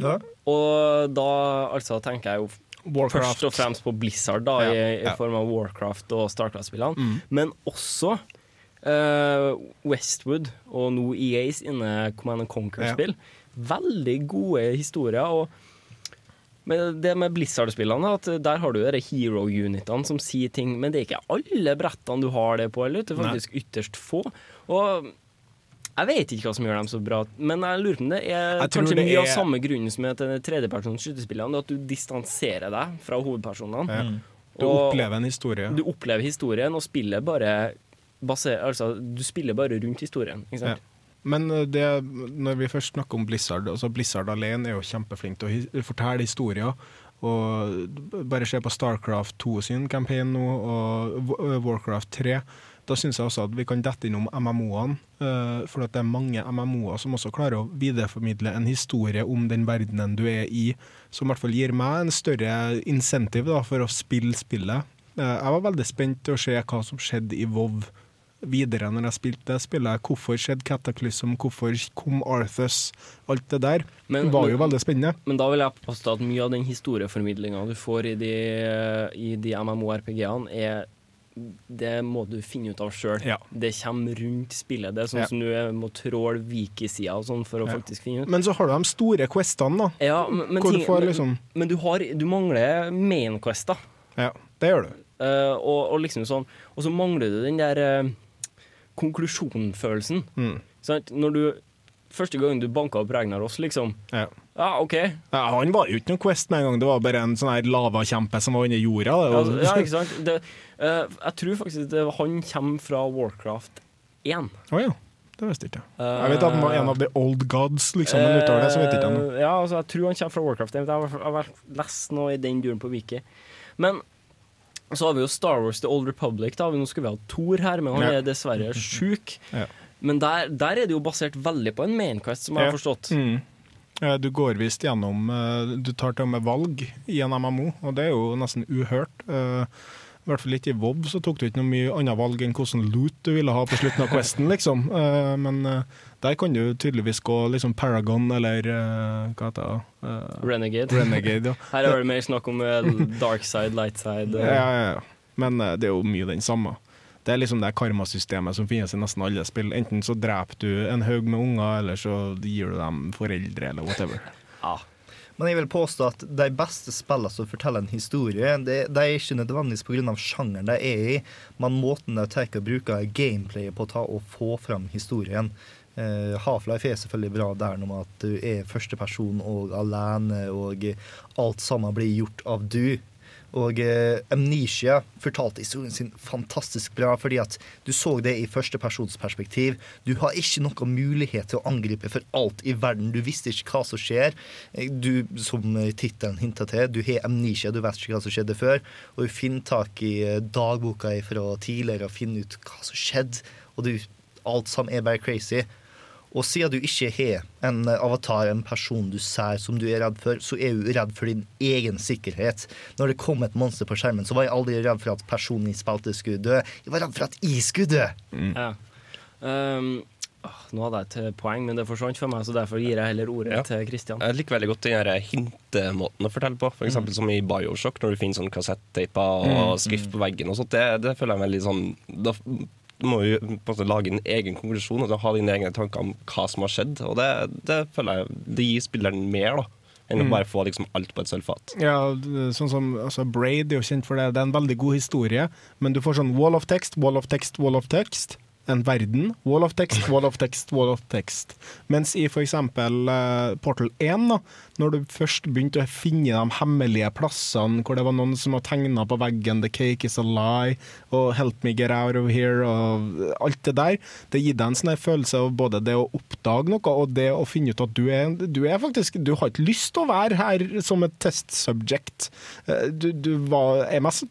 S2: Og da altså tenker jeg jo
S3: Warcraft.
S2: først og fremst på Blizzard, da,
S3: Ja,
S2: i, i
S3: ja.
S2: form av Warcraft og Starcraft-spillene.
S3: Mm.
S2: Men også uh, Westwood og nå EAs inne Command and Conquer-spill. Veldig gode historier. og men det med Blizzard-spillene, at der har du de hero-unitene som sier ting, men det er ikke alle brettene du har det på, heller. det er faktisk ytterst få. Og jeg vet ikke hva som gjør dem så bra, men jeg lurer på om det er kanskje
S3: det
S2: mye av
S3: er-
S2: samme grunnen som er til tredjepersons skytespillene, at du distanserer deg fra hovedpersonene.
S3: Ja. Du
S2: Og
S3: opplever en historie.
S2: Du opplever historien, og spiller bare baser, altså, Du spiller bare rundt historien. Ikke sant?
S3: Ja. Men eh, det, når vi først snakker om Blizzard altså Blizzard alene er jo kjempeflink til å fortelle historier. Og bare se på Starcraft 2 sin campaign nå, og Warcraft 3. Da syns jeg også at vi kan dette innom MMO-ene. eh, for det er mange MMO-er som også klarer å videreformidle en historie om den verdenen du er i, som i hvert fall gir meg en større insentiv da, for å spille spillet. Eh, jeg var veldig spent til å se hva som skjedde i WoW videre når jeg spilte det spillet. Hvorfor skjedde Cataclysm, hvorfor kom Arthus? Alt det der
S2: Men-
S3: var
S2: men-
S3: jo veldig spennende.
S2: Men da vil jeg påstå at mye av den historieformidlinga du får i de, i de MMO-RPG-ene, er det må du finne ut av sjøl.
S3: Ja.
S2: Det kommer rundt spillet. Det er sånn
S3: Ja.
S2: som du må tråle wiki-sida sånn for å
S3: Ja.
S2: faktisk finne ut.
S3: Men så har du de store questene, da.
S2: Ja, men, men, ting-
S3: får liksom
S2: men du, har, du mangler main questa.
S3: Ja, det gjør du.
S2: Uh, og, og liksom sånn Og så mangler du den der uh, konklusjonfølelsen.
S3: Mm.
S2: Sant? Når du Første gang du banka opp Ragnaros, liksom.
S3: Ja.
S2: Ja, OK.
S3: Ja, han var jo ikke noen Quest med en gang, det var bare en sånn her lavakjempe som var under jorda.
S2: Altså, ja, ikke sant? Det, uh, jeg tror faktisk det, han kommer fra Warcraft 1.
S3: Å ja. Det visste ikke jeg. Jeg vet at han var en av the old gods, liksom, men utover det så vet jeg ikke.
S2: Eh, Ja, altså, jeg tror han kommer fra Warcraft 1. Jeg har, jeg har lest noe i den duren på Wiki. Men så har vi jo Star Wars The Old Republic. Da. Nå skulle vi ha Thor her, men han
S3: Ja.
S2: er dessverre sjuk.
S3: Ja.
S2: Men der, der er det jo basert veldig på en mainquest, som jeg har forstått.
S3: Mm. Eh, Du går visst gjennom eh, Du tar til og med valg i en MMO, og det er jo nesten uhørt. I hvert fall ikke i WoW så tok du ikke noe mye annet valg enn hvordan loot du ville ha på slutten av questen, liksom. Eh, Men eh, der kan du tydeligvis gå liksom Paragon eller eh, hva heter det?
S2: Renegade.
S3: Renegade, ja.
S2: Her er det mer snakk om dark side, light side.
S3: Ja, ja, ja. Men det er jo mye den samme. Det er liksom det karmasystemet som finnes i nesten alle spill. Enten så dreper du en haug med unger, eller så gir du dem foreldre, eller whatever.
S4: Men jeg vil påstå at de beste spillene som forteller en historie, det, de er ikke nødvendigvis pga. sjangeren de er i, men måten de tar og bruker gameplayet på å ta og få fram historien. Uh, Half-Life er selvfølgelig bra der når at du er førsteperson og alene, og alt sammen blir gjort av du. Og eh, Amnesia fortalte historien sin fantastisk bra, fordi at du så det i førstepersonsperspektiv. Du har ikke noen mulighet til å angripe for alt i verden. Du visste ikke hva som skjer. Eh, Du, som tittelen hinter til, du har amnesia, du vet ikke hva som skjedde før. Og du finner tak i eh, dagboka fra tidligere og finner ut hva som skjedde. Og du, alt sammen er bare crazy. Og siden du ikke har en avatar, en person du ser som du er redd for, så er du redd for din egen sikkerhet. Når det kom et monster på skjermen, så var jeg aldri redd for at personen i spaltet skulle dø. Jeg var redd for at jeg skulle dø.
S2: Ja. Um, nå hadde jeg et poeng, men det forsvant for meg, så derfor gir jeg heller ordet
S5: Ja.
S2: til Kristian.
S5: Jeg liker veldig godt den hintemåten å fortelle på. For eksempel som i Bioshock, når du finner sånn kassetteiper og
S2: Mm,
S5: skrift
S2: mm.
S5: på veggen og sånt. Det, det føler jeg veldig sånn Da du må jo måte lage en egen konklusjon og ha dine egne tanker om hva som har skjedd. Og det, det føler jeg det gir spilleren mer, da. Enn
S3: Mm.
S5: å bare få liksom alt på et sølvfat.
S3: Ja, sånn som altså Braid er jo kjent for det. Det er en veldig god historie, men du får sånn wall of text, wall of text, wall of text. En verden. Wall of text, wall of text, wall of text. Mens i f.eks. Uh, Portal 1, da, når du først begynte å finne de hemmelige plassene hvor det var noen som har tegna på veggen 'The cake is a lie' og 'Help me get out of here' og alt det der, det gir deg en sånn følelse av både det å oppdage noe og det å finne ut at du er, du er faktisk Du har ikke lyst til å være her som et test subject. Eh, Du, du var, er mest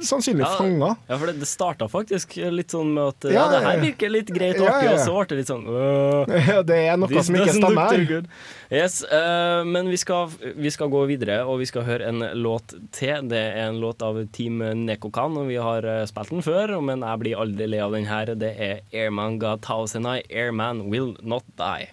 S3: sannsynlig
S2: Ja,
S3: fanga.
S2: Ja, for det, det starta faktisk litt sånn med at ja,
S3: Ja,
S2: det her virker litt greit og artig,
S3: ja,
S2: og så ble det litt sånn øh,
S3: Ja, det er noe som ikke stemmer.
S2: too. Yes, uh, men vi skal, vi skal gå videre, og vi skal høre en låt til. Det er en låt av Team Nekokan, og vi har eh, spilt den før, men jeg blir aldri lei av den her. Det er Airman Ga Thousand Eye, Airman Will Not Die.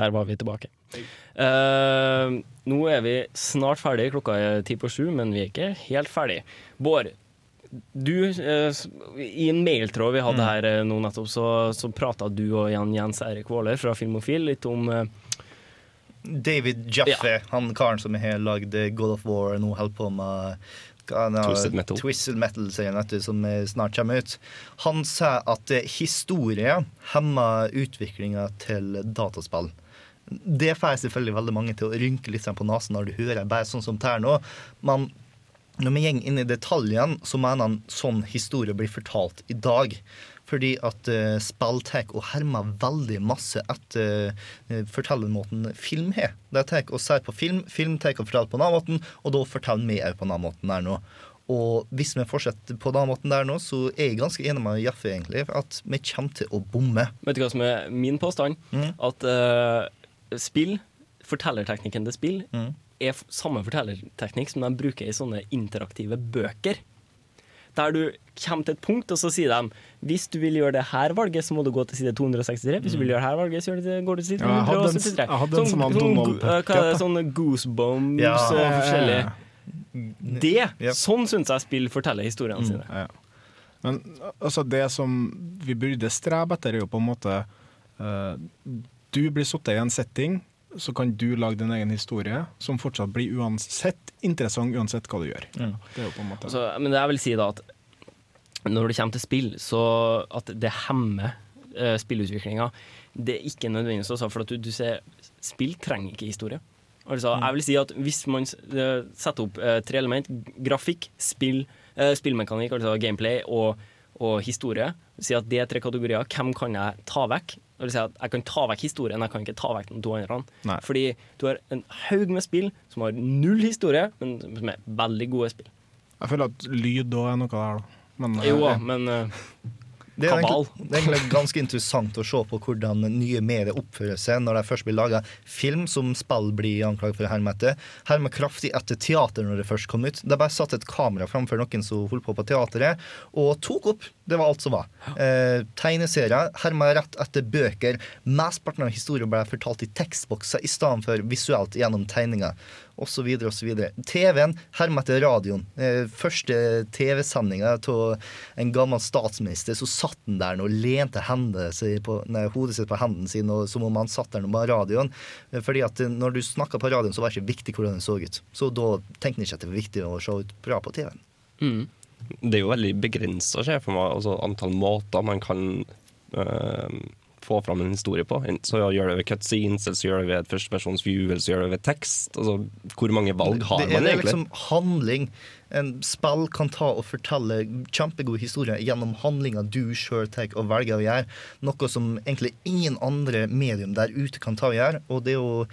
S2: Der var vi tilbake. Uh, nå er vi snart ferdig, klokka er ti på sju, men vi er ikke helt ferdig. Bård, du, eh, i en mailtråd vi hadde
S4: Mm.
S2: her eh, nå nettopp, så, så prata du og Jan Jens Erik Waaler fra Filmofil litt om
S4: David Jaffe, han karen som har lagd God of War og nå holder på med
S5: Twisted Metal.
S4: Twisted Metal-serien vet som snart kommer ut. Han sa at historie hemmer utviklinga til dataspill. Det får selvfølgelig veldig mange til å rynke litt sånn på nesen når du hører bare sånn som det er nå. Men når vi går inn i detaljene, så mener han sånn historie blir fortalt i dag. Fordi at uh, spill tar og hermer veldig masse etter uh, fortellermåten film har. De tar og ser på film, film tar og forteller på den måten, og da forteller vi òg på den måten der nå. Og hvis vi fortsetter på den måten der nå, så er jeg ganske enig med Jaffe egentlig, at vi kommer til å bomme.
S2: Vet du hva som er min påstand? At eh, spill, fortellerteknikken til spill, er samme fortellerteknikk som de bruker i sånne interaktive bøker. Der du kommer til et punkt, og så sier de hvis du vil gjøre det her valget, så må du gå til side 263. Hvis du vil gjøre det her valget, så går du til side
S3: Ja, jeg hadde en
S2: 273.
S3: jeg hadde en som han
S2: sånn, eh,
S3: Duck,
S2: sånne goosebumps
S3: Ja.
S2: og forskjellig.
S3: Mm.
S2: Det, sånn syns jeg spill forteller historiene
S3: Mm,
S2: sine.
S3: ja. Men altså, det som vi burde strebe etter, er jo på en måte eh, Du blir satt i en setting, så kan du lage din egen historie, som fortsatt blir uansett interessant uansett hva du gjør.
S2: Ja.
S3: Det er jo på en måte
S2: Altså, men jeg vil si da at når det kommer til spill, så at det hemmer uh, spillutviklinga, det er ikke nødvendigvis også, for at du, du ser spill trenger ikke historie. Altså,
S3: Mm.
S2: jeg vil si at hvis man eh, setter opp eh, tre element, grafikk, spill, spillmekanikk, altså gameplay, og, og historie. Si at det er tre kategorier. Hvem kan jeg ta vekk? Det vil si at Jeg kan ta vekk historien, jeg kan ikke ta vekk de to andre. Fordi du har en haug med spill som har null historie, men som er veldig gode spill.
S3: Jeg føler at lyd òg er noe der, da. Men, eh,
S2: Jo
S3: ja.
S2: men eh,
S4: Det er, egentlig, det er egentlig ganske interessant å se på hvordan nye medier oppfører seg når de først blir laga film som spill blir anklaget for å herme etter. Hermer kraftig etter teater når det først kom ut. De bare satte et kamera framfor noen som holdt på på teateret, og tok opp. Det var alt som var. Eh, tegneserier herma rett etter bøker. Mesteparten av historien ble fortalt i tekstbokser i stedet for visuelt gjennom tegninger. Så videre. TV-en hermer etter radioen. Eh, første TV-sendinga av en gammel statsminister, så satt han der og lente seg på, nei, hodet sitt på hendene sine, og, som om han satt der med radioen. Eh, Fordi at eh, når du snakka på radioen, så var det ikke viktig hvordan den så ut. Så da tenkte han ikke at det var viktig å se ut bra på TV-en.
S5: Det er jo veldig begrensa, ser jeg for meg, altså antall måter man kan eh, få fram en historie på. Så gjør det ved cutscenes, eller så gjør det ved et førstepersons view, eller så gjør det ved tekst. Altså, hvor mange valg har
S4: det
S5: man
S4: det
S5: er
S4: liksom handling. En spill kan ta og fortelle kjempegode historier gjennom handlinger du sjøl tar og velger å gjøre. Noe som egentlig ingen andre medium der ute kan ta og gjøre. Og det å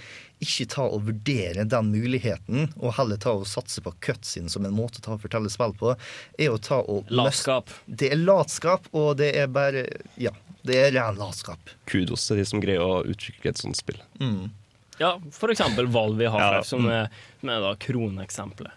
S4: ikke ta og vurdere den muligheten, og heller ta og satse på cutscene som en måte å ta og fortelle spill på, er å ta og
S2: Latskap.
S4: Det er latskap, og det er bare Ja. Det er ren latskap.
S5: Kudos til de som greier å utvikle et sånt spill.
S4: Mm.
S2: Ja, for eksempel Valve i
S5: Ja,
S2: som,
S5: mm.
S2: er, som er da kroneksempelet.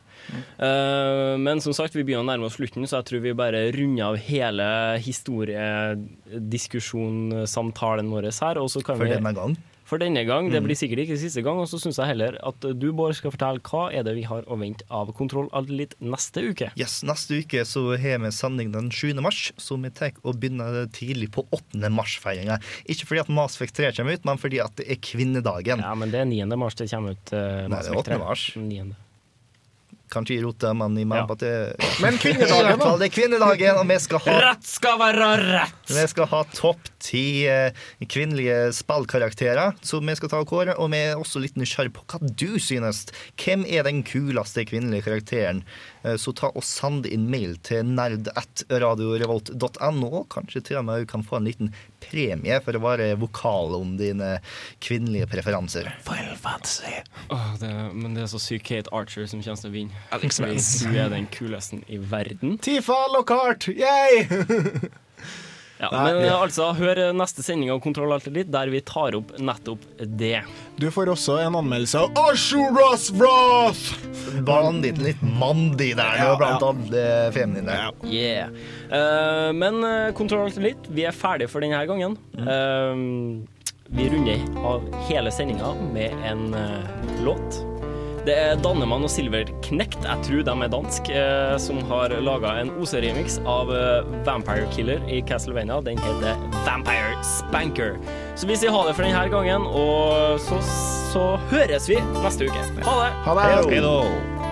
S2: Uh, men som sagt, vi begynner å nærme oss slutten, så jeg tror vi bare runder av hele historiediskusjonsamtalen vår her. Og så kan
S4: For
S2: vi,
S4: denne gang.
S2: For denne gang. Det
S4: Mm.
S2: blir sikkert ikke siste gang. Og så syns jeg heller at du, Bård, skal fortelle hva er det vi har å vente av Kontroll litt neste uke.
S4: Yes, Neste uke så har vi sending den 7. mars, så vi tar og begynner tidlig på 8. mars-feiringa. Ikke fordi at Mass Effect 3 kommer ut, men fordi at det er kvinnedagen.
S2: Ja, men det er 9. mars det kommer ut. Uh,
S4: Nei, det er 8. mars.
S2: 9.
S4: Kanskje i rota, men i meg
S2: Ja.
S4: det
S3: Men kvinnedagen, da?
S4: det er kvinnedagen, og vi skal ha
S2: Rett skal være rett!
S4: Vi skal ha topp ti eh, kvinnelige spillkarakterer som vi skal ta og kåre. Og vi er også litt nysgjerrig på hva du synes. Hvem er den kuleste kvinnelige karakteren? Eh, Så ta og send inn mail til nerd1radiorevolt.no. Kanskje til og med du kan få en liten premie for å være vokal om dine kvinnelige preferanser.
S2: Åh, det, men det er så syk Kate Archer som kommer til å vinne.
S5: Alex Vance.
S2: Hun er den kuleste i verden.
S3: Tifa Lockhart, yay!
S2: Ja,
S3: Nei,
S2: men eh, altså, hør neste sending av Kontroll Alt litt, der vi tar opp nettopp det.
S3: Du får også en anmeldelse av Ashuras Wrath!
S4: Bandit litt mandig der nå,
S3: Ja,
S4: blant
S3: ja.
S4: alle feminine.
S2: Yeah. Uh, men eh, Kontroll Alt litt, vi er ferdige for denne gangen. Eh, vi runder av hele sendinga med en uh, låt. Det er Dannemann og Silver Knekt, jeg tror de er dansk, eh, som har laga en OC-remix av eh, Vampire Killer i Castlevania. Den heter Vampire Spanker. Så vi sier ha det for denne gangen, og så, så høres vi neste uke. Ha det!
S3: Ha det!
S5: Hei.